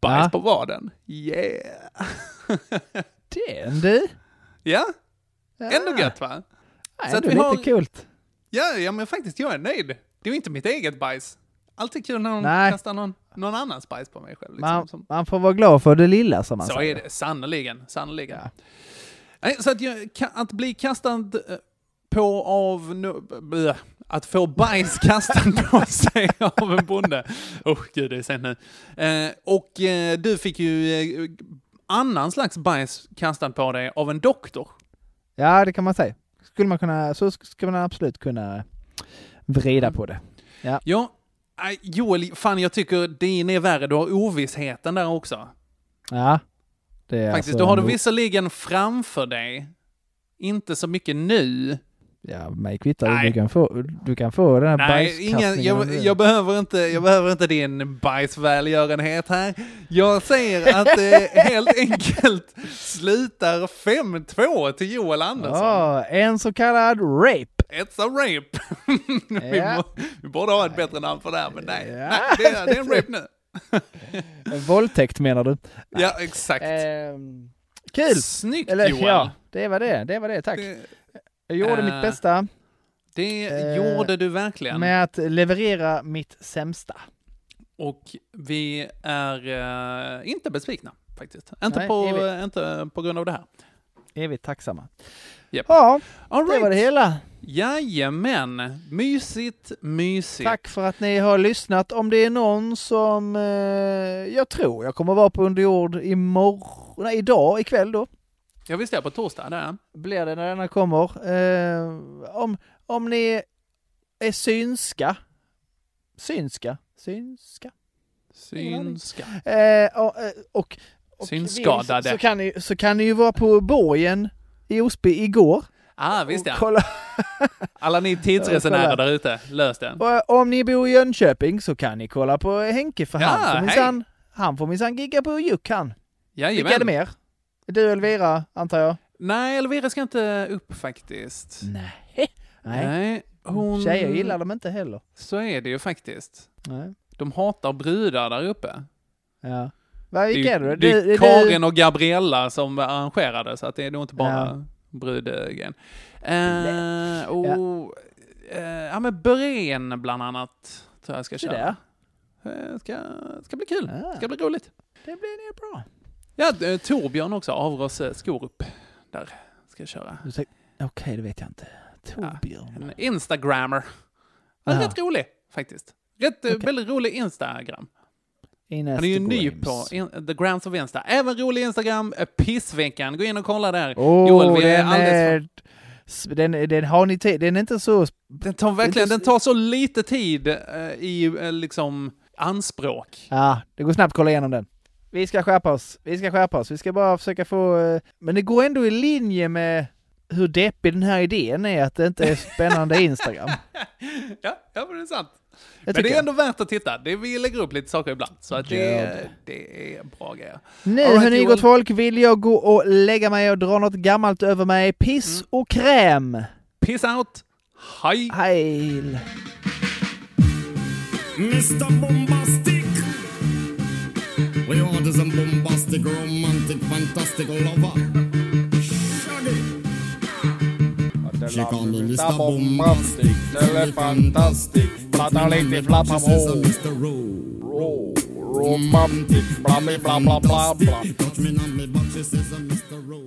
Bajs Ja. på raden. Yeah! Den du! Ja, Ja. ändå gött va? Ja, Så att vi lite har- coolt. Ja, ja, men faktiskt, jag är nöjd. Det är ju inte mitt eget bajs. Alltid kul när någon Nej. kastar någon, någon annans bajs på mig själv. Liksom, Man, man får vara glad för det lilla som man så säger. är det, sannerligen. sannerligen. Nej, Så att, jag, att bli kastad eh, på av... no- Att få bajs kastad på sig av en bonde. Oh, gud, det är sent nu. Eh, och eh, du fick ju eh, annan slags bajs kastad på dig av en doktor. Ja, det kan man säga. Skulle man kunna, så skulle man absolut kunna vrida på det. Ja. Ja, Joel, fan jag tycker din är värre. Du har ovissheten där också. Ja. Faktiskt, alltså du har det en- visserligen framför dig. Inte så mycket nu. Ja, mig kvittar. Nej. Du kan få, du kan få den här Nej, bajskastningen. ingen, om jag, du jag, behöver inte, jag behöver inte din bajsvälgörenhet här. Jag säger att det helt enkelt slutar 5-2 till Joel Andersson. Ja, en så kallad rape. It's a rape. vi, Ja. må, vi borde ha ett bättre namn för det här, men nej. nej det, är, det är en rape nu. Våldtäkt menar du? Ja, exakt. Ehm, kul! Snyggt Eller Joel. ja, det var det. Det var det, tack. Det, Jag gjorde eh, mitt bästa det Eh, gjorde du verkligen. med att leverera mitt sämsta. Och vi är eh, inte besvikna faktiskt. Inte, Nej, på, inte på grund av det här. Evigt tacksamma. Japp. Ja, All det right. var det hela. Jajamän, mysigt, mysigt. Tack för att ni har lyssnat. Om det är någon som eh, jag tror jag kommer vara på under jord imorgon, nej, idag, ikväll då. Jag visste jag på torsdag, där. Blir det när denna kommer. Eh, om, om ni är synska. Synska? Synska? Synska. Eh, och, eh, och, och Synskadade. vill, Så kan, ni, så kan ni ju vara på borgen i Osby igår. Ah, visst ja. Kolla. Alla ni tidsresenärer där ute, lös den. Och eh, om ni bor i Jönköping så kan ni kolla på Henke för Ja, han får minsann han får minsann gigga på Juck han. Jajamän. Vilka är det mer? Du Elvira, antar jag? Nej, Elvira ska inte upp faktiskt. Nej. Nej, hon... Tjejer gillar dem inte heller. Så är det ju faktiskt. Nej. De hatar brudar där uppe. Ja. Det vilka är, det? det är Karin och Gabriella som arrangerade, så att det är nog inte bara Ja. brudgrejen. Eh, och, eh, ja men Beren bland annat, tror jag ska köra. Eh, ska, ska bli kul, ska bli roligt. Det blir nog bra. Ja, eh, Torbjörn också, Avros eh, Skorup. Där ska jag köra. Okej, det vet jag inte. Torbjörn. En instagrammer. Ja. Rätt rolig faktiskt. Rätt, eh, väldigt rolig Instagram. Han är ju ny på in, The Grams of Insta. Även rolig Instagram, eh, Pissveckan. Gå in och kolla där. Åh, Joel, vi är alldeles den, den har ni tid. Den är inte så... Den tar verkligen, den tar så lite tid eh, i eh, liksom anspråk. Ja, det går snabbt att kolla igenom den. Vi ska skärpa oss. Vi ska skärpa oss. Vi ska bara försöka få... eh, Men det går ändå i linje med hur deppig den här idén är att det inte är spännande Instagram. Ja, ja men det är sant. Men det är ändå värt att titta. Det, vi lägger upp lite saker ibland. Så att det, det. det är bra grejer. Nu right, hörni gott folk vill jag gå och lägga mig och dra något gammalt över mig. Piss Mm. och kräm. Piss out. Hej. Hej. Mr. Bombastic. We order some bombastic, romantic, fantastic lover. Mr. Bombastic, tell fantastic. Pratar lite flappa på. Romantic, bla bla bla bla bla. Touch me on me butt, she says I'm Mr. Ro.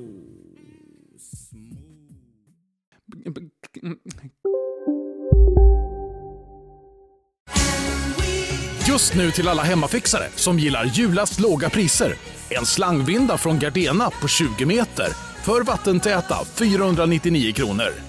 Just nu till alla hemmafixare som gillar julast låga priser. En slangvinda från Gardena på 20 meter för vattentäta 499 kronor.